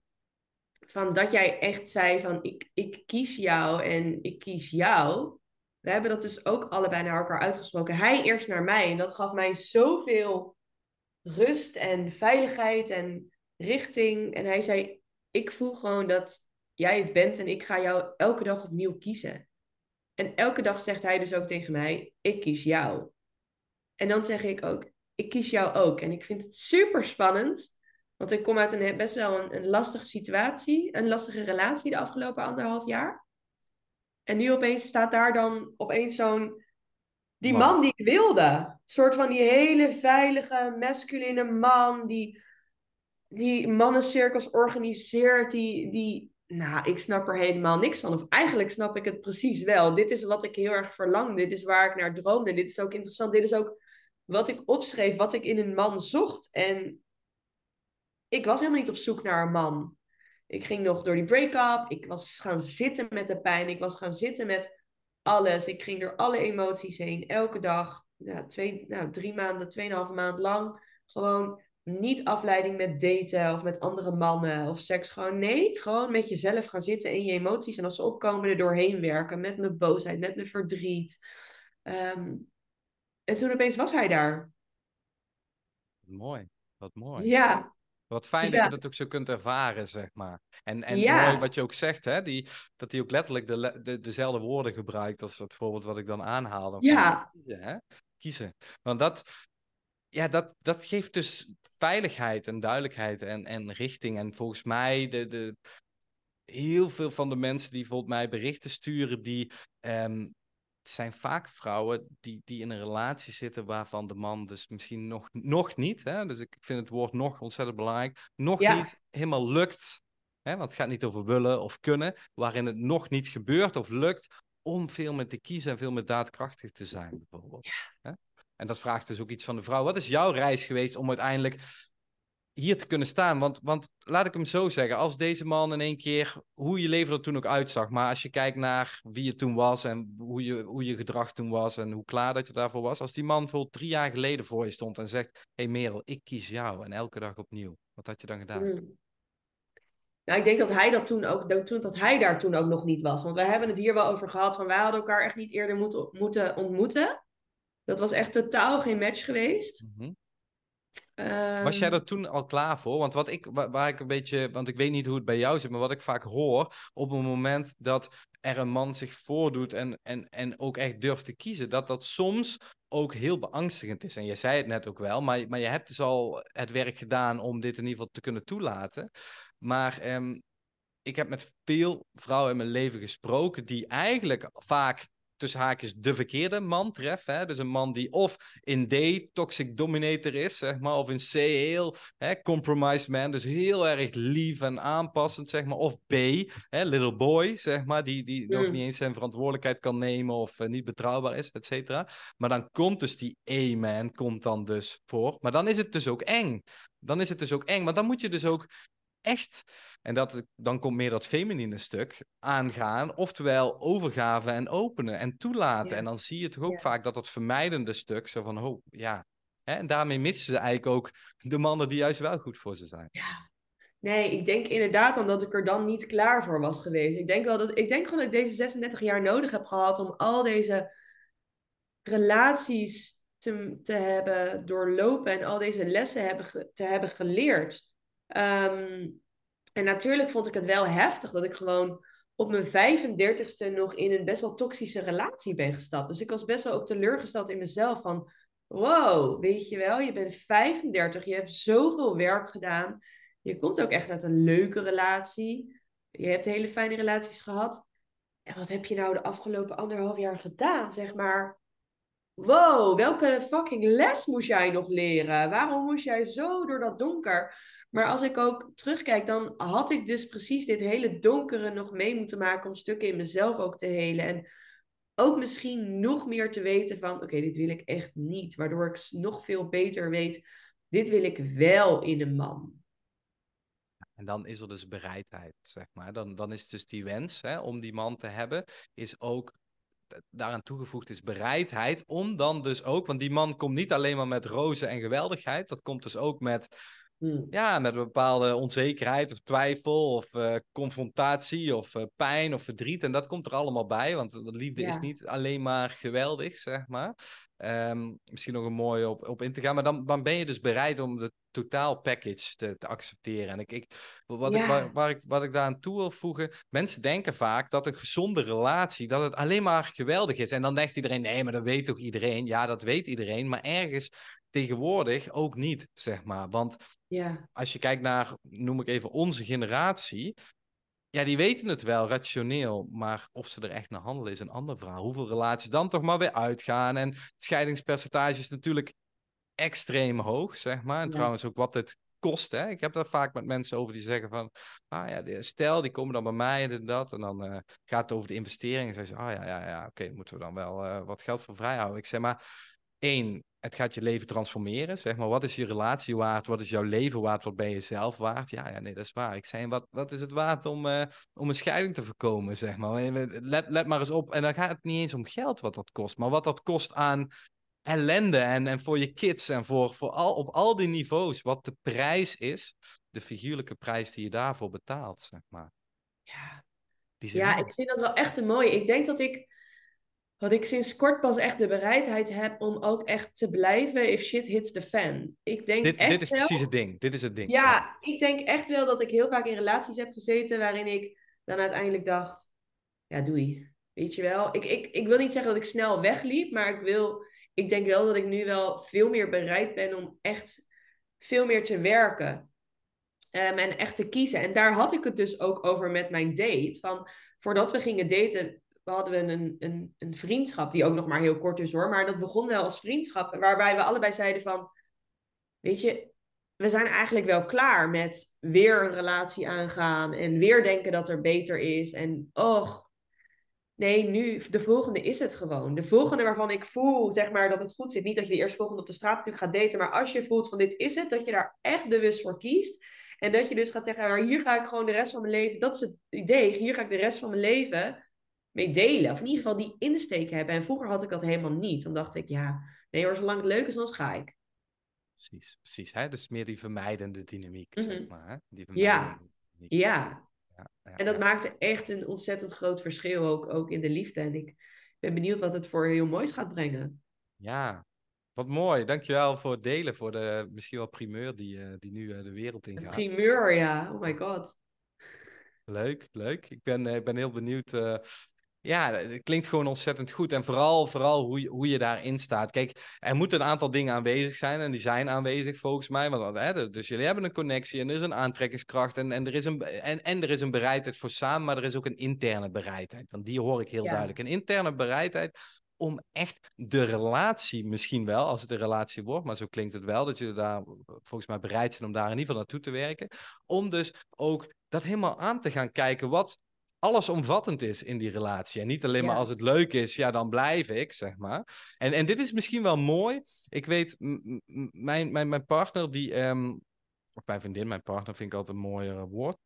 van dat jij echt zei van ik, ik kies jou en ik kies jou. We hebben dat dus ook allebei naar elkaar uitgesproken. Hij eerst naar mij. En dat gaf mij zoveel rust en veiligheid en richting. En hij zei, ik voel gewoon dat jij het bent en ik ga jou elke dag opnieuw kiezen. En elke dag zegt hij dus ook tegen mij, ik kies jou. En dan zeg ik ook, ik kies jou ook. En ik vind het super spannend. Want ik kom uit een best wel een, een lastige situatie. Een lastige relatie de afgelopen anderhalf jaar. En nu opeens staat daar dan opeens zo'n... Die man. die ik wilde. Een soort van die hele veilige, masculine man. Die, die mannencirkels organiseert. Die, die... Nou, ik snap er helemaal niks van. Of eigenlijk snap ik het precies wel. Dit is wat ik heel erg verlang. Dit is waar ik naar droomde. Dit is ook interessant. Dit is ook wat ik opschreef. Wat ik in een man zocht. En ik was helemaal niet op zoek naar een man. Ik ging nog door die break-up. Ik was gaan zitten met de pijn. Ik was gaan zitten met alles. Ik ging door alle emoties heen. Elke dag. Ja, twee, nou, drie maanden, tweeënhalve maand lang. Gewoon niet afleiding met daten of met andere mannen of seks. Gewoon nee, gewoon met jezelf gaan zitten in je emoties. En als ze opkomen er doorheen werken. Met mijn boosheid, met mijn verdriet. Ehm, en toen opeens was hij daar. Mooi, wat mooi. Ja, wat fijn dat je dat ook zo kunt ervaren, zeg maar. En, en mooi wat je ook zegt, hè, die, dat hij ook letterlijk de, de, dezelfde woorden gebruikt als het voorbeeld wat ik dan aanhaalde. Ja. Kiezen, hè? kiezen. Want dat, ja, dat, dat geeft dus veiligheid en duidelijkheid en, en richting. En volgens mij, de, de, heel veel van de mensen die volgens mij berichten sturen, die um, het zijn vaak vrouwen die, die in een relatie zitten waarvan de man dus misschien nog, nog niet, hè, dus ik vind het woord nog ontzettend belangrijk, nog niet helemaal lukt, hè, want het gaat niet over willen of kunnen, waarin het nog niet gebeurt of lukt om veel met te kiezen en veel met daadkrachtig te zijn, bijvoorbeeld. Hè? En dat vraagt dus ook iets van de vrouw. Wat is jouw reis geweest om uiteindelijk hier te kunnen staan. Want, want laat ik hem zo zeggen, als deze man in één keer, hoe je leven er toen ook uitzag, maar als je kijkt naar wie je toen was en hoe je, hoe je gedrag toen was en hoe klaar dat je daarvoor was, als die man voor drie jaar geleden voor je stond en zegt, hé hey Merel, ik kies jou en elke dag opnieuw, wat had je dan gedaan? Hmm. Nou, ik denk dat hij dat toen ook, dat, dat hij daar toen ook nog niet was. Want wij hebben het hier wel over gehad van wij hadden elkaar echt niet eerder moeten, moeten ontmoeten. Dat was echt totaal geen match geweest. Mm was jij ehm, er toen al klaar voor? Want wat ik, waar, ik een beetje, want ik weet niet hoe het bij jou zit, maar wat ik vaak hoor, op het moment dat er een man zich voordoet en, en, en ook echt durft te kiezen, dat dat soms ook heel beangstigend is. En je zei het net ook wel, maar, maar je hebt dus al het werk gedaan om dit in ieder geval te kunnen toelaten. Maar um, ik heb met veel vrouwen in mijn leven gesproken die eigenlijk vaak tussen haakjes de verkeerde man treffen. Hè? Dus een man die of in D toxic dominator is, zeg maar, of in C heel hè, compromised man, dus heel erg lief en aanpassend, zeg maar, of B, hè, little boy, zeg maar, die, die nog niet eens zijn verantwoordelijkheid kan nemen of uh, niet betrouwbaar is, et cetera. Maar dan komt dus die A-man, komt dan dus voor. Maar dan is het dus ook eng. Dan is het dus ook eng, want dan moet je dus ook echt, en dat, dan komt meer dat feminine stuk, aangaan. Oftewel overgave en openen en toelaten. En dan zie je toch ook vaak dat dat vermijdende stuk, zo van, oh ja. Hè? En daarmee missen ze eigenlijk ook de mannen die juist wel goed voor ze zijn. Ja. Nee, ik denk inderdaad dan dat ik er dan niet klaar voor was geweest. Ik denk wel dat ik denk gewoon dat ik deze 36 jaar nodig heb gehad om al deze relaties te, te hebben doorlopen en al deze lessen hebben, te hebben geleerd. Ehm, en natuurlijk vond ik het wel heftig dat ik gewoon op mijn 35ste nog in een best wel toxische relatie ben gestapt. Dus ik was best wel ook teleurgesteld in mezelf van, wow, weet je wel, je bent 35, je hebt zoveel werk gedaan. Je komt ook echt uit een leuke relatie. Je hebt hele fijne relaties gehad. En wat heb je nou de afgelopen anderhalf jaar gedaan, zeg maar? wow, welke fucking les moest jij nog leren? Waarom moest jij zo door dat donker? Maar als ik ook terugkijk, dan had ik dus precies dit hele donkere nog mee moeten maken om stukken in mezelf ook te helen. En ook misschien nog meer te weten van, oké, dit wil ik echt niet. Waardoor ik nog veel beter weet, dit wil ik wel in een man. En dan is er dus bereidheid, zeg maar. Dan, dan is dus die wens hè, om die man te hebben, is ook daaraan toegevoegd is bereidheid om dan dus ook, want die man komt niet alleen maar met rozen en geweldigheid, dat komt dus ook met Hmm. Ja, met een bepaalde onzekerheid of twijfel of uh, confrontatie of uh, pijn of verdriet. En dat komt er allemaal bij, want liefde is niet alleen maar geweldig, zeg maar. Um, misschien nog een mooie op, op in te gaan, maar dan, dan ben je dus bereid om de totaal package te, te accepteren. En ik, ik, wat, ik, waar, waar, ik, wat ik daar aan toe wil voegen, mensen denken vaak dat een gezonde relatie, dat het alleen maar geweldig is. En dan denkt iedereen, nee, maar dat weet toch iedereen? Ja, dat weet iedereen, maar ergens tegenwoordig ook niet, zeg maar. Want ja. als je kijkt naar, noem ik even onze generatie, ja, die weten het wel rationeel, maar of ze er echt naar handelen is een andere vraag. Hoeveel relaties dan toch maar weer uitgaan. En het scheidingspercentage is natuurlijk extreem hoog, zeg maar. En trouwens ook wat het kost. Hè? Ik heb daar vaak met mensen over die zeggen van, ah ja, stel die komen dan bij mij en dat. En dan uh, gaat het over de investeringen. En zeggen ze, ah ja, ja, ja, oké, moeten we dan wel uh, wat geld voor vrijhouden. Ik zeg maar, één, het gaat je leven transformeren. Zeg maar, wat is je relatie waard? Wat is jouw leven waard? Wat ben je zelf waard? Ja, ja nee, dat is waar. Ik zei, wat, wat is het waard om, uh, om een scheiding te voorkomen? Zeg maar. Let, let maar eens op. En dan gaat het niet eens om geld wat dat kost, maar wat dat kost aan ellende en, en voor je kids en voor, voor al, op al die niveaus. Wat de prijs is, de figuurlijke prijs die je daarvoor betaalt, zeg maar. Ja, ja ik vind dat wel echt een mooie. Ik denk dat ik dat ik sinds kort pas echt de bereidheid heb om ook echt te blijven if shit hits the fan. Ik denk dit, echt dit is precies het ding. Dit is het ding. Ja, ik denk echt wel dat ik heel vaak in relaties heb gezeten waarin ik dan uiteindelijk dacht, ja doei. Weet je wel, ik, ik, ik wil niet zeggen dat ik snel wegliep, maar ik, wil, ik denk wel dat ik nu wel veel meer bereid ben om echt veel meer te werken. Um, en echt te kiezen. En daar had ik het dus ook over met mijn date. Van voordat we gingen daten, we hadden een, een, een vriendschap, die ook nog maar heel kort is hoor, maar dat begon wel als vriendschap, waarbij we allebei zeiden van, weet je, we zijn eigenlijk wel klaar met weer een relatie aangaan en weer denken dat er beter is. En och, nee, nu, de volgende is het gewoon. De volgende waarvan ik voel, zeg maar, dat het goed zit. Niet dat je de eerste volgende op de straat natuurlijk gaat daten, maar als je voelt van dit is het, dat je daar echt bewust voor kiest. En dat je dus gaat zeggen, maar hier ga ik gewoon de rest van mijn leven, dat is het idee, hier ga ik de rest van mijn leven mee delen. Of in ieder geval die insteek hebben. En vroeger had ik dat helemaal niet. Dan dacht ik, ja, nee hoor, zolang het leuk is, dan ga ik. Precies, precies. Hè? Dus meer die vermijdende dynamiek, zeg mhm. maar. Hè? Die ja. ja. Ja. En dat maakte echt een ontzettend groot verschil, ook, ook in de liefde. En ik ben benieuwd wat het voor heel moois gaat brengen. Ja, wat mooi. Dankjewel voor het delen, voor de misschien wel primeur die, uh, die nu uh, de wereld ingaat. Primeur, ja. Oh my god. Leuk, leuk. Ik ben, uh, ik ben heel benieuwd ja, het klinkt gewoon ontzettend goed. En vooral, vooral hoe, je, hoe je daarin staat. Kijk, er moeten een aantal dingen aanwezig zijn. En die zijn aanwezig volgens mij. Want, hè, dus jullie hebben een connectie en er is een aantrekkingskracht. En, en, er is een, en, en er is een bereidheid voor samen. Maar er is ook een interne bereidheid. Want die hoor ik heel duidelijk. Een interne bereidheid om echt de relatie, misschien wel, als het een relatie wordt, maar zo klinkt het wel, dat jullie daar volgens mij bereid zijn om daar in ieder geval naartoe te werken. Om dus ook dat helemaal aan te gaan kijken. Wat, allesomvattend is in die relatie. En niet alleen maar als het leuk is, ja, dan blijf ik, zeg maar. En, en dit is misschien wel mooi. Ik weet, mijn, mijn, mijn partner, die, um, of mijn vriendin, mijn partner vind ik altijd een mooier woord.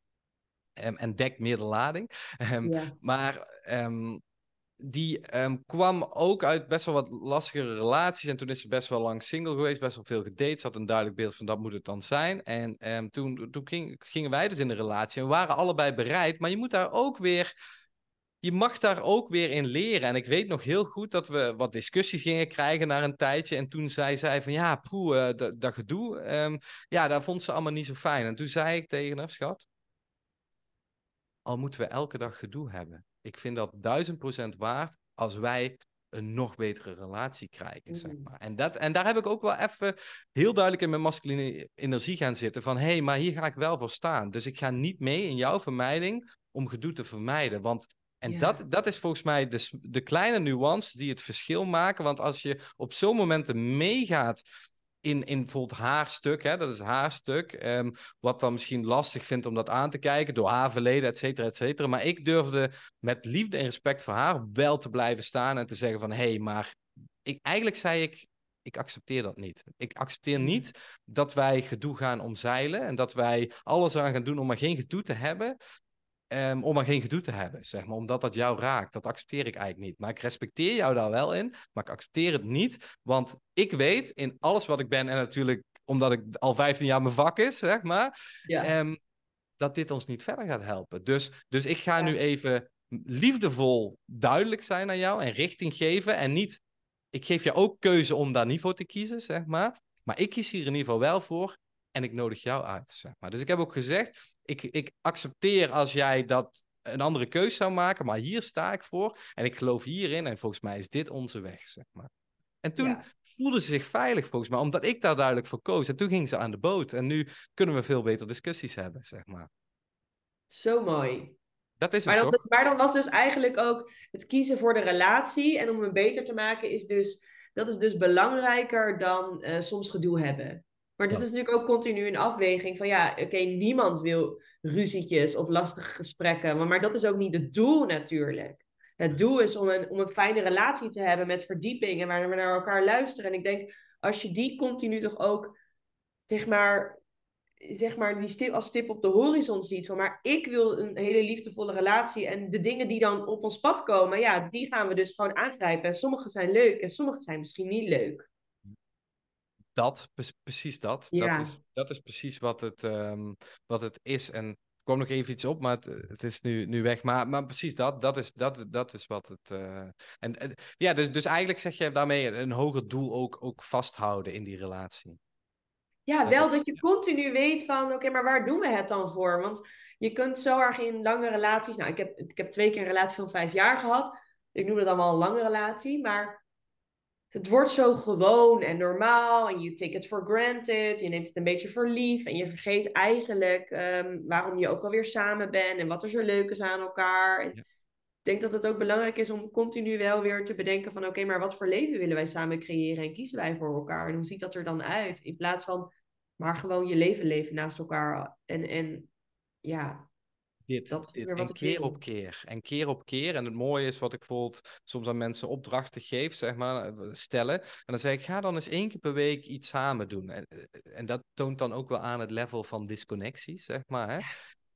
Um, en dekt meer de lading. Um, ja. Maar die um, kwam ook uit best wel wat lastigere relaties. En toen is ze best wel lang single geweest, best wel veel gedate. Ze had een duidelijk beeld van dat moet het dan zijn. En um, toen, toen ging, gingen wij dus in de relatie en we waren allebei bereid. Maar je moet daar ook weer. Je mag daar ook weer in leren. En ik weet nog heel goed dat we wat discussies gingen krijgen na een tijdje. En toen zei zij van ja, poeh, uh, dat, dat gedoe. Um, ja, daar vond ze allemaal niet zo fijn. En toen zei ik tegen haar, schat. Al moeten we elke dag gedoe hebben ik vind dat duizend procent waard als wij een nog betere relatie krijgen, zeg mm. maar. En, dat, en daar heb ik ook wel even heel duidelijk in mijn masculine energie gaan zitten. Van, hé, hey, maar hier ga ik wel voor staan. Dus ik ga niet mee in jouw vermijding om gedoe te vermijden. Want En dat, dat is volgens mij de, de kleine nuances die het verschil maken. Want als je op zo'n momenten meegaat in, in bijvoorbeeld haar stuk, hè, dat is haar stuk, ehm, wat dan misschien lastig vindt om dat aan te kijken door haar verleden, et cetera, et cetera. Maar ik durfde met liefde en respect voor haar wel te blijven staan en te zeggen van, hé, hey, maar ik, eigenlijk zei ik, ik accepteer dat niet. Ik accepteer hmm. niet dat wij gedoe gaan omzeilen en dat wij alles aan gaan doen om maar geen gedoe te hebben. Um, om maar geen gedoe te hebben, zeg maar, omdat dat jou raakt. Dat accepteer ik eigenlijk niet. Maar ik respecteer jou daar wel in, maar ik accepteer het niet, want ik weet in alles wat ik ben en natuurlijk omdat ik al 15 jaar mijn vak is, zeg maar, ja. um, dat dit ons niet verder gaat helpen. Dus, dus ik ga nu even liefdevol duidelijk zijn aan jou en richting geven en niet, ik geef je ook keuze om daar niet voor te kiezen, zeg maar, maar ik kies hier in ieder geval wel voor en ik nodig jou uit, zeg maar. Dus ik heb ook gezegd, ik, ik accepteer als jij dat een andere keus zou maken, maar hier sta ik voor en ik geloof hierin en volgens mij is dit onze weg, zeg maar. En toen ja. voelden ze zich veilig volgens mij, omdat ik daar duidelijk voor koos. En toen gingen ze aan de boot en nu kunnen we veel beter discussies hebben, zeg maar. Zo mooi. Dat is maar, dan, toch? maar dan was dus eigenlijk ook het kiezen voor de relatie en om hem beter te maken is dus, dat is dus belangrijker dan uh, soms gedoe hebben. Maar dit is natuurlijk ook continu een afweging van ja, oké, niemand wil ruzietjes of lastige gesprekken. Maar, maar dat is ook niet het doel natuurlijk. Het doel is om een, om een fijne relatie te hebben met verdieping en waar we naar elkaar luisteren. En ik denk, als je die continu toch ook, zeg maar, zeg maar die stip, als stip op de horizon ziet. Van, maar ik wil een hele liefdevolle relatie. En de dingen die dan op ons pad komen, ja, die gaan we dus gewoon aangrijpen. En sommige zijn leuk en sommige zijn misschien niet leuk dat, precies dat. Ja. Dat, is, dat is precies wat het, um, wat het is. En er kwam nog even iets op, maar het, het, is nu, nu weg. Maar, maar precies dat, dat is, dat, dat is wat het... Uh... En, ja, dus, dus eigenlijk zeg je daarmee een hoger doel ook, ook vasthouden in die relatie. Ja, wel dat je continu weet van, oké, maar waar doen we het dan voor? Want je kunt zo erg in lange relaties... Nou, ik heb, ik heb twee keer een relatie van vijf jaar gehad. Ik noem het dan wel een lange relatie, maar het wordt zo gewoon en normaal en je take it for granted. Je neemt het een beetje voor lief en je vergeet eigenlijk um, waarom je ook alweer samen bent en wat er zo leuk is aan elkaar. Ik denk dat het ook belangrijk is om continu wel weer te bedenken van oké, maar wat voor leven willen wij samen creëren en kiezen wij voor elkaar en hoe ziet dat er dan uit? In plaats van maar gewoon je leven leven naast elkaar en, en ja, dit, dat dit. en keer op keer. En keer op keer. En het mooie is wat ik bijvoorbeeld soms aan mensen opdrachten geef, zeg maar, eh, stellen. En dan zeg ik, ga dan eens één keer per week iets samen doen. En, eh, en dat toont dan ook wel aan het level van disconnectie, zeg maar. Hè?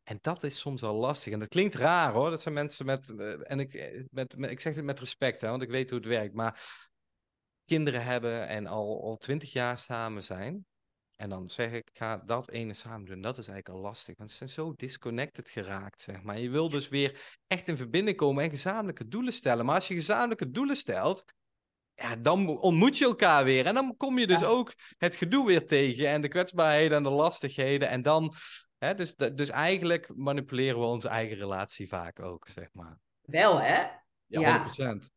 En dat is soms al lastig. En dat klinkt raar hoor. Dat zijn mensen met. Eh, en ik, met, met ik zeg het met respect, hè, want ik weet hoe het werkt. Maar kinderen hebben en al, al twintig jaar samen zijn. En dan zeg ik, ga dat ene samen doen. Dat is eigenlijk al lastig, want ze zijn zo disconnected geraakt, zeg maar. Je wil dus weer echt in verbinding komen en gezamenlijke doelen stellen. Maar als je gezamenlijke doelen stelt, ja, dan ontmoet je elkaar weer. En dan kom je dus ook het gedoe weer tegen en de kwetsbaarheden en de lastigheden. En dan, hè, dus, dus eigenlijk manipuleren we onze eigen relatie vaak ook, zeg maar. Wel, hè? Ja, 100%.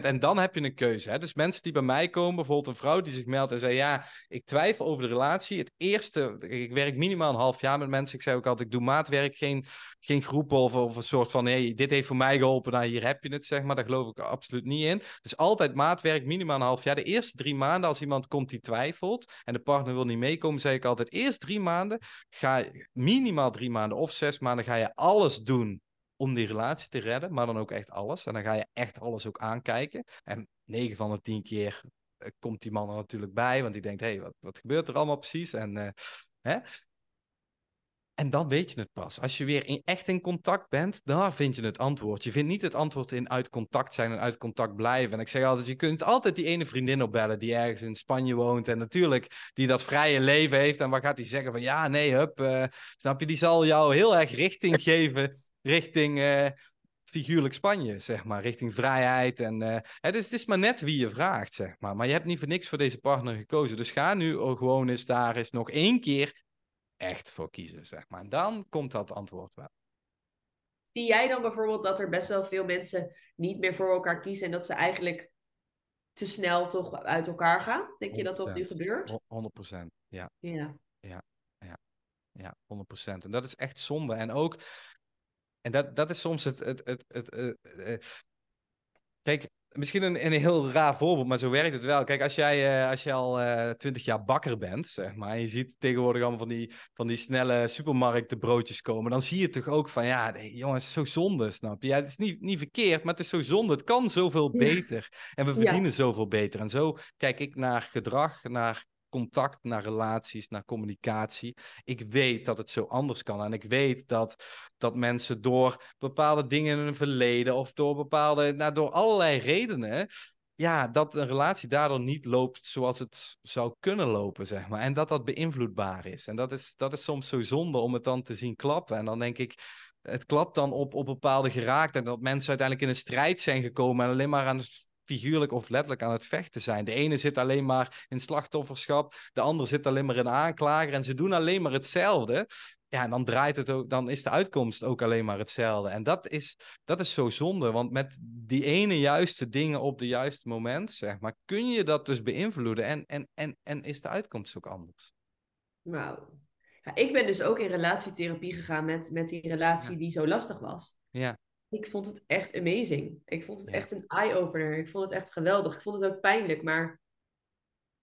100%. En dan heb je een keuze. Hè? Dus mensen die bij mij komen, bijvoorbeeld een vrouw die zich meldt en zei: Ja, ik twijfel over de relatie. Het eerste, ik werk minimaal een half jaar met mensen. Ik zei ook altijd: Ik doe maatwerk, geen, geen groepen of, of een soort van: Hey, dit heeft voor mij geholpen. Nou, hier heb je het, zeg maar. Daar geloof ik absoluut niet in. Dus altijd maatwerk, minimaal een half jaar. De eerste drie maanden, als iemand komt die twijfelt en de partner wil niet meekomen, zei ik altijd: Eerst drie maanden, ga minimaal drie maanden of zes maanden, ga je alles doen om die relatie te redden, maar dan ook echt alles. En dan ga je echt alles ook aankijken. En 9 van de 10 keer eh, komt die man er natuurlijk bij, want die denkt, hé, hey, wat, wat gebeurt er allemaal precies? En, uh, hè? en dan weet je het pas. Als je weer in, echt in contact bent, dan vind je het antwoord. Je vindt niet het antwoord in uit contact zijn en uit contact blijven. En ik zeg altijd, je kunt altijd die ene vriendin opbellen die ergens in Spanje woont. En natuurlijk die dat vrije leven heeft. En wat gaat die zeggen van, ja, nee, hup, uh, snap je, die zal jou heel erg richting geven richting uh, figuurlijk Spanje, zeg maar. Richting vrijheid. En, uh, hè, dus het is maar net wie je vraagt, zeg maar. Maar je hebt niet voor niks voor deze partner gekozen. Dus ga nu gewoon eens daar eens nog één keer echt voor kiezen, zeg maar. En dan komt dat antwoord wel. Zie jij dan bijvoorbeeld dat er best wel veel mensen niet meer voor elkaar kiezen en dat ze eigenlijk te snel toch uit elkaar gaan? Denk je dat dat nu gebeurt? 100 procent, ja. Ja. Ja, ja. Ja, 100 procent. En dat is echt zonde. En ook, en dat, dat is soms het. het, het, het, kijk, Misschien een, een heel raar voorbeeld, maar zo werkt het wel. Kijk, als jij, uh, als je al eh, twintig jaar bakker bent, zeg maar, en je ziet tegenwoordig allemaal van die, van die snelle supermarktenbroodjes komen, dan zie je toch ook van, ja, nee, jongens, zo zonde, snap je? Ja, het is niet, niet verkeerd, maar het is zo zonde. Het kan zoveel beter. En we verdienen zoveel beter. En zo kijk ik naar gedrag, naar contact, naar relaties, naar communicatie. Ik weet dat het zo anders kan. En ik weet dat, dat mensen door bepaalde dingen in hun verleden of door bepaalde, nou, door allerlei redenen. Ja, dat een relatie daardoor niet loopt zoals het zou kunnen lopen, zeg maar. En dat dat beïnvloedbaar is. En dat is, dat is soms zo zonde om het dan te zien klappen. En dan denk ik, het klapt dan op, op bepaalde geraakt. En dat mensen uiteindelijk in een strijd zijn gekomen en alleen maar aan het figuurlijk of letterlijk aan het vechten zijn. De ene zit alleen maar in slachtofferschap, de ander zit alleen maar in aanklager en ze doen alleen maar hetzelfde. Ja, en dan draait het ook, dan is de uitkomst ook alleen maar hetzelfde. En dat is, dat is zo zonde, want met die ene juiste dingen op de juiste moment, zeg maar, kun je dat dus beïnvloeden en, en, en, en is de uitkomst ook anders. Wauw. Ja, ik ben dus ook in relatietherapie gegaan met, met die relatie die zo lastig was. Ja. Ik vond het echt amazing. Ik vond het echt een eye-opener. Ik vond het echt geweldig. Ik vond het ook pijnlijk, maar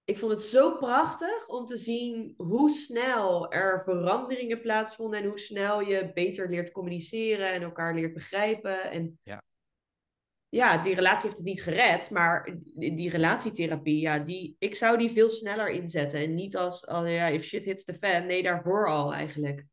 ik vond het zo prachtig om te zien hoe snel er veranderingen plaatsvonden en hoe snel je beter leert communiceren en elkaar leert begrijpen. En ja, ja die relatie heeft het niet gered, maar die relatietherapie, ja, die, ik zou die veel sneller inzetten. En niet als, als ja, if shit hits the fan. Nee, daarvoor al eigenlijk.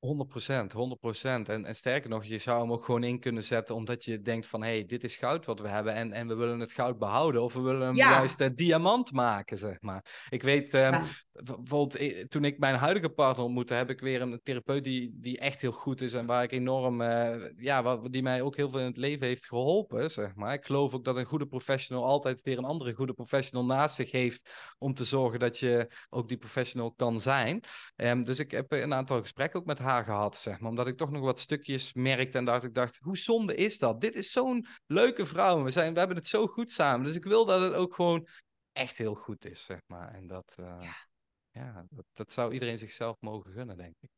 100%, 100%. En, en sterker nog, je zou hem ook gewoon in kunnen zetten omdat je denkt van, hé, hey, dit is goud wat we hebben en, en we willen het goud behouden of we willen hem juist uh, diamant maken, zeg maar. Ik weet, um, bijvoorbeeld eh, toen ik mijn huidige partner ontmoette, heb ik weer een therapeut die, die echt heel goed is en waar ik enorm, uh, ja, wat, die mij ook heel veel in het leven heeft geholpen, zeg maar. Ik geloof ook dat een goede professional altijd weer een andere goede professional naast zich heeft om te zorgen dat je ook die professional kan zijn. Um, dus ik heb een aantal gesprekken ook met haar gehad, zeg maar. Omdat ik toch nog wat stukjes merkte en dacht ik dacht, hoe zonde is dat? Dit is zo'n leuke vrouw. We, zijn, we hebben het zo goed samen. Dus ik wil dat het ook gewoon echt heel goed is, zeg maar. En dat, uh, ja, ja dat, dat, zou iedereen zichzelf mogen gunnen, denk ik.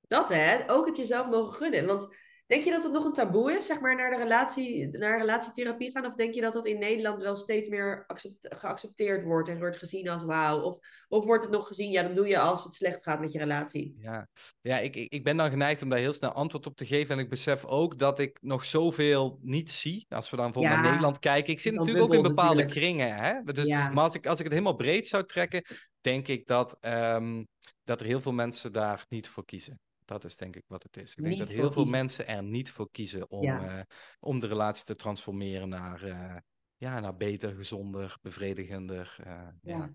Dat hè, ook het jezelf mogen gunnen. Want Denk je dat het nog een taboe is, zeg maar, naar, de relatie, naar relatietherapie gaan? Of denk je dat dat in Nederland wel steeds meer geaccepteerd wordt en wordt gezien als wauw? Of, of wordt het nog gezien, ja, dan doe je als het slecht gaat met je relatie? Ja, ja ik, ik ben dan geneigd om daar heel snel antwoord op te geven. En ik besef ook dat ik nog zoveel niet zie. Als we dan bijvoorbeeld naar Nederland kijken. Ik zit natuurlijk ook in bepaalde kringen. Hè? Dus, Maar als ik, als ik het helemaal breed zou trekken, denk ik dat, um, dat er heel veel mensen daar niet voor kiezen. Dat is denk ik wat het is. Ik denk dat heel veel mensen er niet voor kiezen om, uh, om de relatie te transformeren naar, uh, ja, naar beter, gezonder, bevredigender. Uh, ja.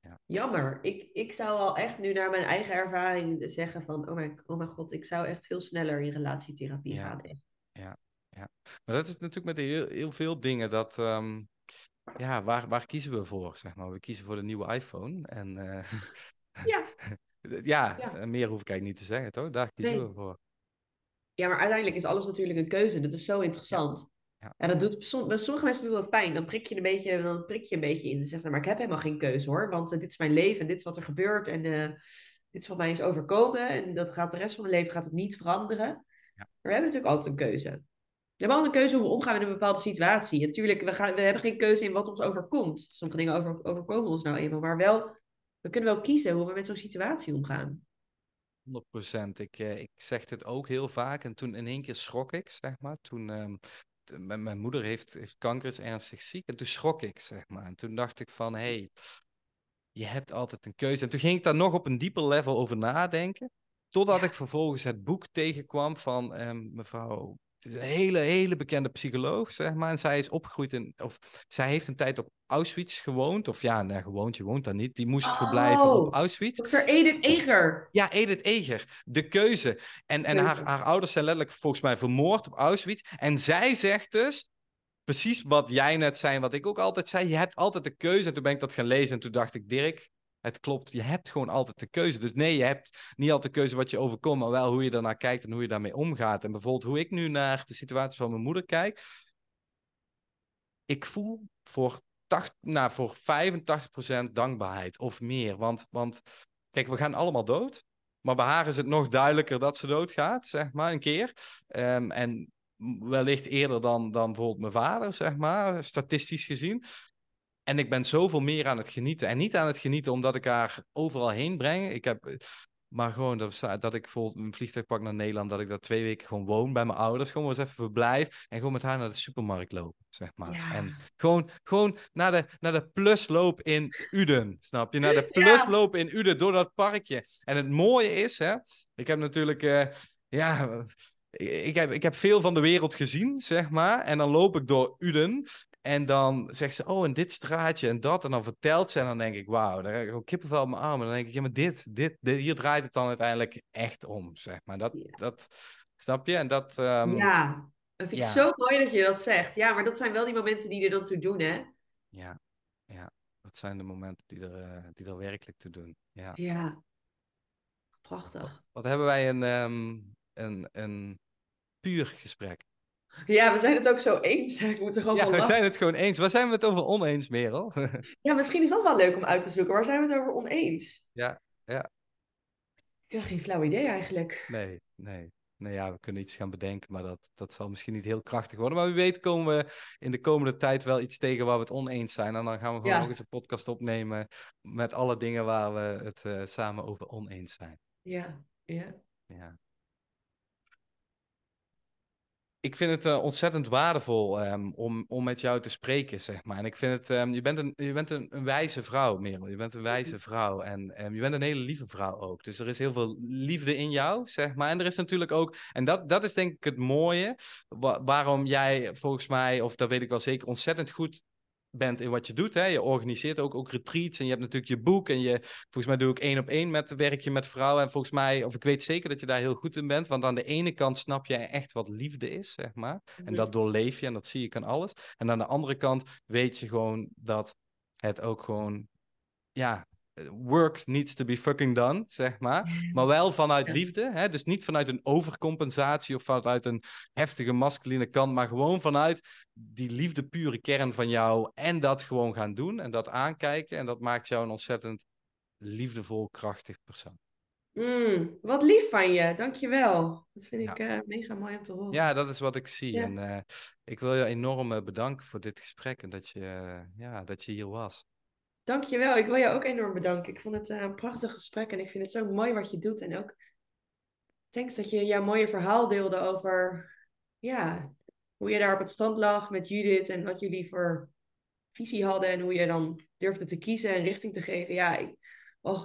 ja. Jammer. Ik, ik zou al echt nu naar mijn eigen ervaring zeggen van, oh mijn, oh mijn god, ik zou echt veel sneller in relatietherapie ja. gaan. Echt. Ja, ja. Maar dat is natuurlijk met heel, heel veel dingen dat, um, ja, waar, waar kiezen we voor, zeg maar? We kiezen voor de nieuwe iPhone en... ja. Ja, ja, eh, meer hoef ik eigenlijk niet te zeggen, toch? Daar kiezen we voor. Ja, maar uiteindelijk is alles natuurlijk een keuze. Dat is zo interessant. Ja. ja. dat doet, bij sommige mensen doet dat pijn. Dan prik je een beetje, dan prik je een beetje in. Dan zegt maar ik heb helemaal geen keuze hoor. Want uh, dit is mijn leven en dit is wat er gebeurt. En uh, dit is wat mij is overkomen. En dat gaat de rest van mijn leven gaat het niet veranderen. Ja. Maar we hebben natuurlijk altijd een keuze. We hebben altijd een keuze hoe we omgaan met een bepaalde situatie. En natuurlijk, we, gaan, we hebben geen keuze in wat ons overkomt. Sommige dingen over, overkomen ons nou eenmaal. Maar wel we kunnen wel kiezen hoe we met zo'n situatie omgaan. 100%. Ik, eh, ik zeg het ook heel vaak. En toen in één keer schrok ik, zeg maar. Toen, um, mijn moeder heeft, heeft kanker, is ernstig ziek. En toen schrok ik, zeg maar. En toen dacht ik van, hé, hey, je hebt altijd een keuze. En toen ging ik daar nog op een dieper level over nadenken. Totdat ik vervolgens het boek tegenkwam van um, mevrouw is een hele, hele bekende psycholoog, zeg maar. En zij is opgegroeid in, of zij heeft een tijd op Auschwitz gewoond. Of ja, nee, gewoond, je woont daar niet. Die moest verblijven op oh, Auschwitz. Dr. Edith Eger. Ja, Edith Eger. De keuze. En, en haar, haar ouders zijn letterlijk volgens mij vermoord op Auschwitz. En zij zegt dus, precies wat jij net zei, wat ik ook altijd zei. Je hebt altijd de keuze. En toen ben ik dat gaan lezen en toen dacht ik, Dirk, het klopt. Je hebt gewoon altijd de keuze. Dus nee, je hebt niet altijd de keuze wat je overkomt, maar wel hoe je daarnaar kijkt en hoe je daarmee omgaat. En bijvoorbeeld hoe ik nu naar de situatie van mijn moeder kijk. Ik voel voor, 80, nou, voor 85% dankbaarheid of meer. Want, want kijk, we gaan allemaal dood. Maar bij haar is het nog duidelijker dat ze doodgaat, zeg maar, een keer. Um, en wellicht eerder dan, dan bijvoorbeeld mijn vader, zeg maar, statistisch gezien. En ik ben zoveel meer aan het genieten. En niet aan het genieten omdat ik haar overal heen breng. Ik heb, maar gewoon dat, dat ik bijvoorbeeld een vliegtuig pak naar Nederland, dat ik daar twee weken gewoon woon bij mijn ouders. Gewoon eens even verblijf en gewoon met haar naar de supermarkt lopen, zeg maar. En gewoon, gewoon naar, de, naar de plusloop in Uden, snap je? Naar de plusloop in Uden, door dat parkje. En het mooie is, hè, ik heb natuurlijk, uh, ja, ik heb, ik heb veel van de wereld gezien, zeg maar. En dan loop ik door Uden. En dan zegt ze, oh, en dit straatje en dat. En dan vertelt ze en dan denk ik, wauw, daar heb ik gewoon kippenvel op mijn armen. En dan denk ik, ja, maar dit, dit, dit, hier draait het dan uiteindelijk echt om, zeg maar. Dat, dat snap je? En dat... Um, ja, dat vind ik zo mooi dat je dat zegt. Ja, maar dat zijn wel die momenten die er dan toe doen, hè? Ja, ja. Dat zijn de momenten die er, uh, die er werkelijk toe doen. Ja. ja. Prachtig. Wat, hebben wij een, um, een, een puur gesprek. Ja, we zijn het ook zo eens. Ik moet er gewoon ja, we zijn het gewoon eens. Waar zijn we het over oneens, Merel? ja, misschien is dat wel leuk om uit te zoeken. Waar zijn we het over oneens? Ja, ja. Ja, geen flauw idee eigenlijk. Nee, nee. Nou ja, we kunnen iets gaan bedenken, maar dat, dat zal misschien niet heel krachtig worden. Maar wie weet komen we in de komende tijd wel iets tegen waar we het oneens zijn. En dan gaan we gewoon nog eens een podcast opnemen met alle dingen waar we het uh, samen over oneens zijn. Ja, ja. Ja ik vind het uh, ontzettend waardevol um, om, om met jou te spreken, zeg maar. En ik vind het, um, je bent, een, je bent een, een, wijze vrouw, Merel. Je bent een wijze vrouw en um, je bent een hele lieve vrouw ook. Dus er is heel veel liefde in jou, zeg maar. En er is natuurlijk ook, en dat, dat is denk ik het mooie, wa waarom jij volgens mij, of dat weet ik wel zeker, ontzettend goed bent in wat je doet. Hè? Je organiseert ook, ook retreats en je hebt natuurlijk je boek. En je, volgens mij doe ik één op één met werk je met vrouwen. En volgens mij, of ik weet zeker dat je daar heel goed in bent. Want aan de ene kant snap je echt wat liefde is, zeg maar. En mhm. dat doorleef je en dat zie ik aan alles. En aan de andere kant weet je gewoon dat het ook gewoon, ja, work needs to be fucking done, zeg maar. Maar wel vanuit liefde. Hè? Dus niet vanuit een overcompensatie of vanuit een heftige masculine kant, maar gewoon vanuit die liefde pure kern van jou. En dat gewoon gaan doen en dat aankijken. En dat maakt jou een ontzettend liefdevol, krachtig persoon. Mm, wat lief van je, dankjewel. Dat vind ik uh, mega mooi om te horen. Ja, dat is wat ik zie. En uh, ik wil je enorm uh, bedanken voor dit gesprek en dat je, ja, dat je hier was. Dankjewel. Ik wil jou ook enorm bedanken. Ik vond het uh, een prachtig gesprek en ik vind het zo mooi wat je doet. En ook thanks dat je jouw mooie verhaal deelde over ja, hoe je daar op het stand lag met Judith en wat jullie voor visie hadden en hoe je dan durfde te kiezen en richting te geven. Ja,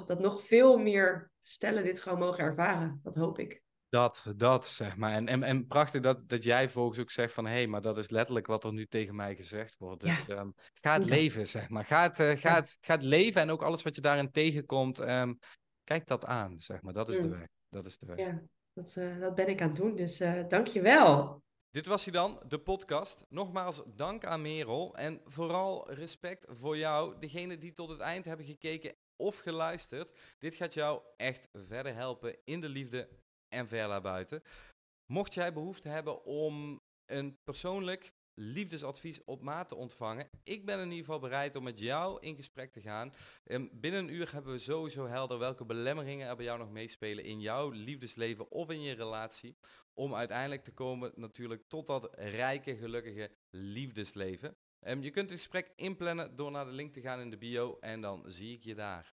dat nog veel meer stellen dit gewoon mogen ervaren. Dat hoop ik. Dat, dat zeg maar. En, en, en prachtig dat, dat jij volgens ook zegt van hé, hey, maar dat is letterlijk wat er nu tegen mij gezegd wordt. Dus ja. um, ga het leven, zeg maar. Ga het, uh, ga, het, ga het leven en ook alles wat je daarin tegenkomt. Um, kijk dat aan, zeg maar. Dat is de weg. Dat is de weg. Ja, dat, uh, dat ben ik aan het doen. Dus uh, dank je wel. Dit was hij dan, de podcast. Nogmaals dank aan Merel en vooral respect voor jou, degene die tot het eind hebben gekeken of geluisterd. Dit gaat jou echt verder helpen in de liefde en ver daarbuiten. Mocht jij behoefte hebben om een persoonlijk liefdesadvies op maat te ontvangen. Ik ben in ieder geval bereid om met jou in gesprek te gaan. Um, binnen een uur hebben we sowieso helder welke belemmeringen er bij jou nog meespelen in jouw liefdesleven of in je relatie. Om uiteindelijk te komen natuurlijk tot dat rijke, gelukkige liefdesleven. Um, je kunt het gesprek inplannen door naar de link te gaan in de bio en dan zie ik je daar.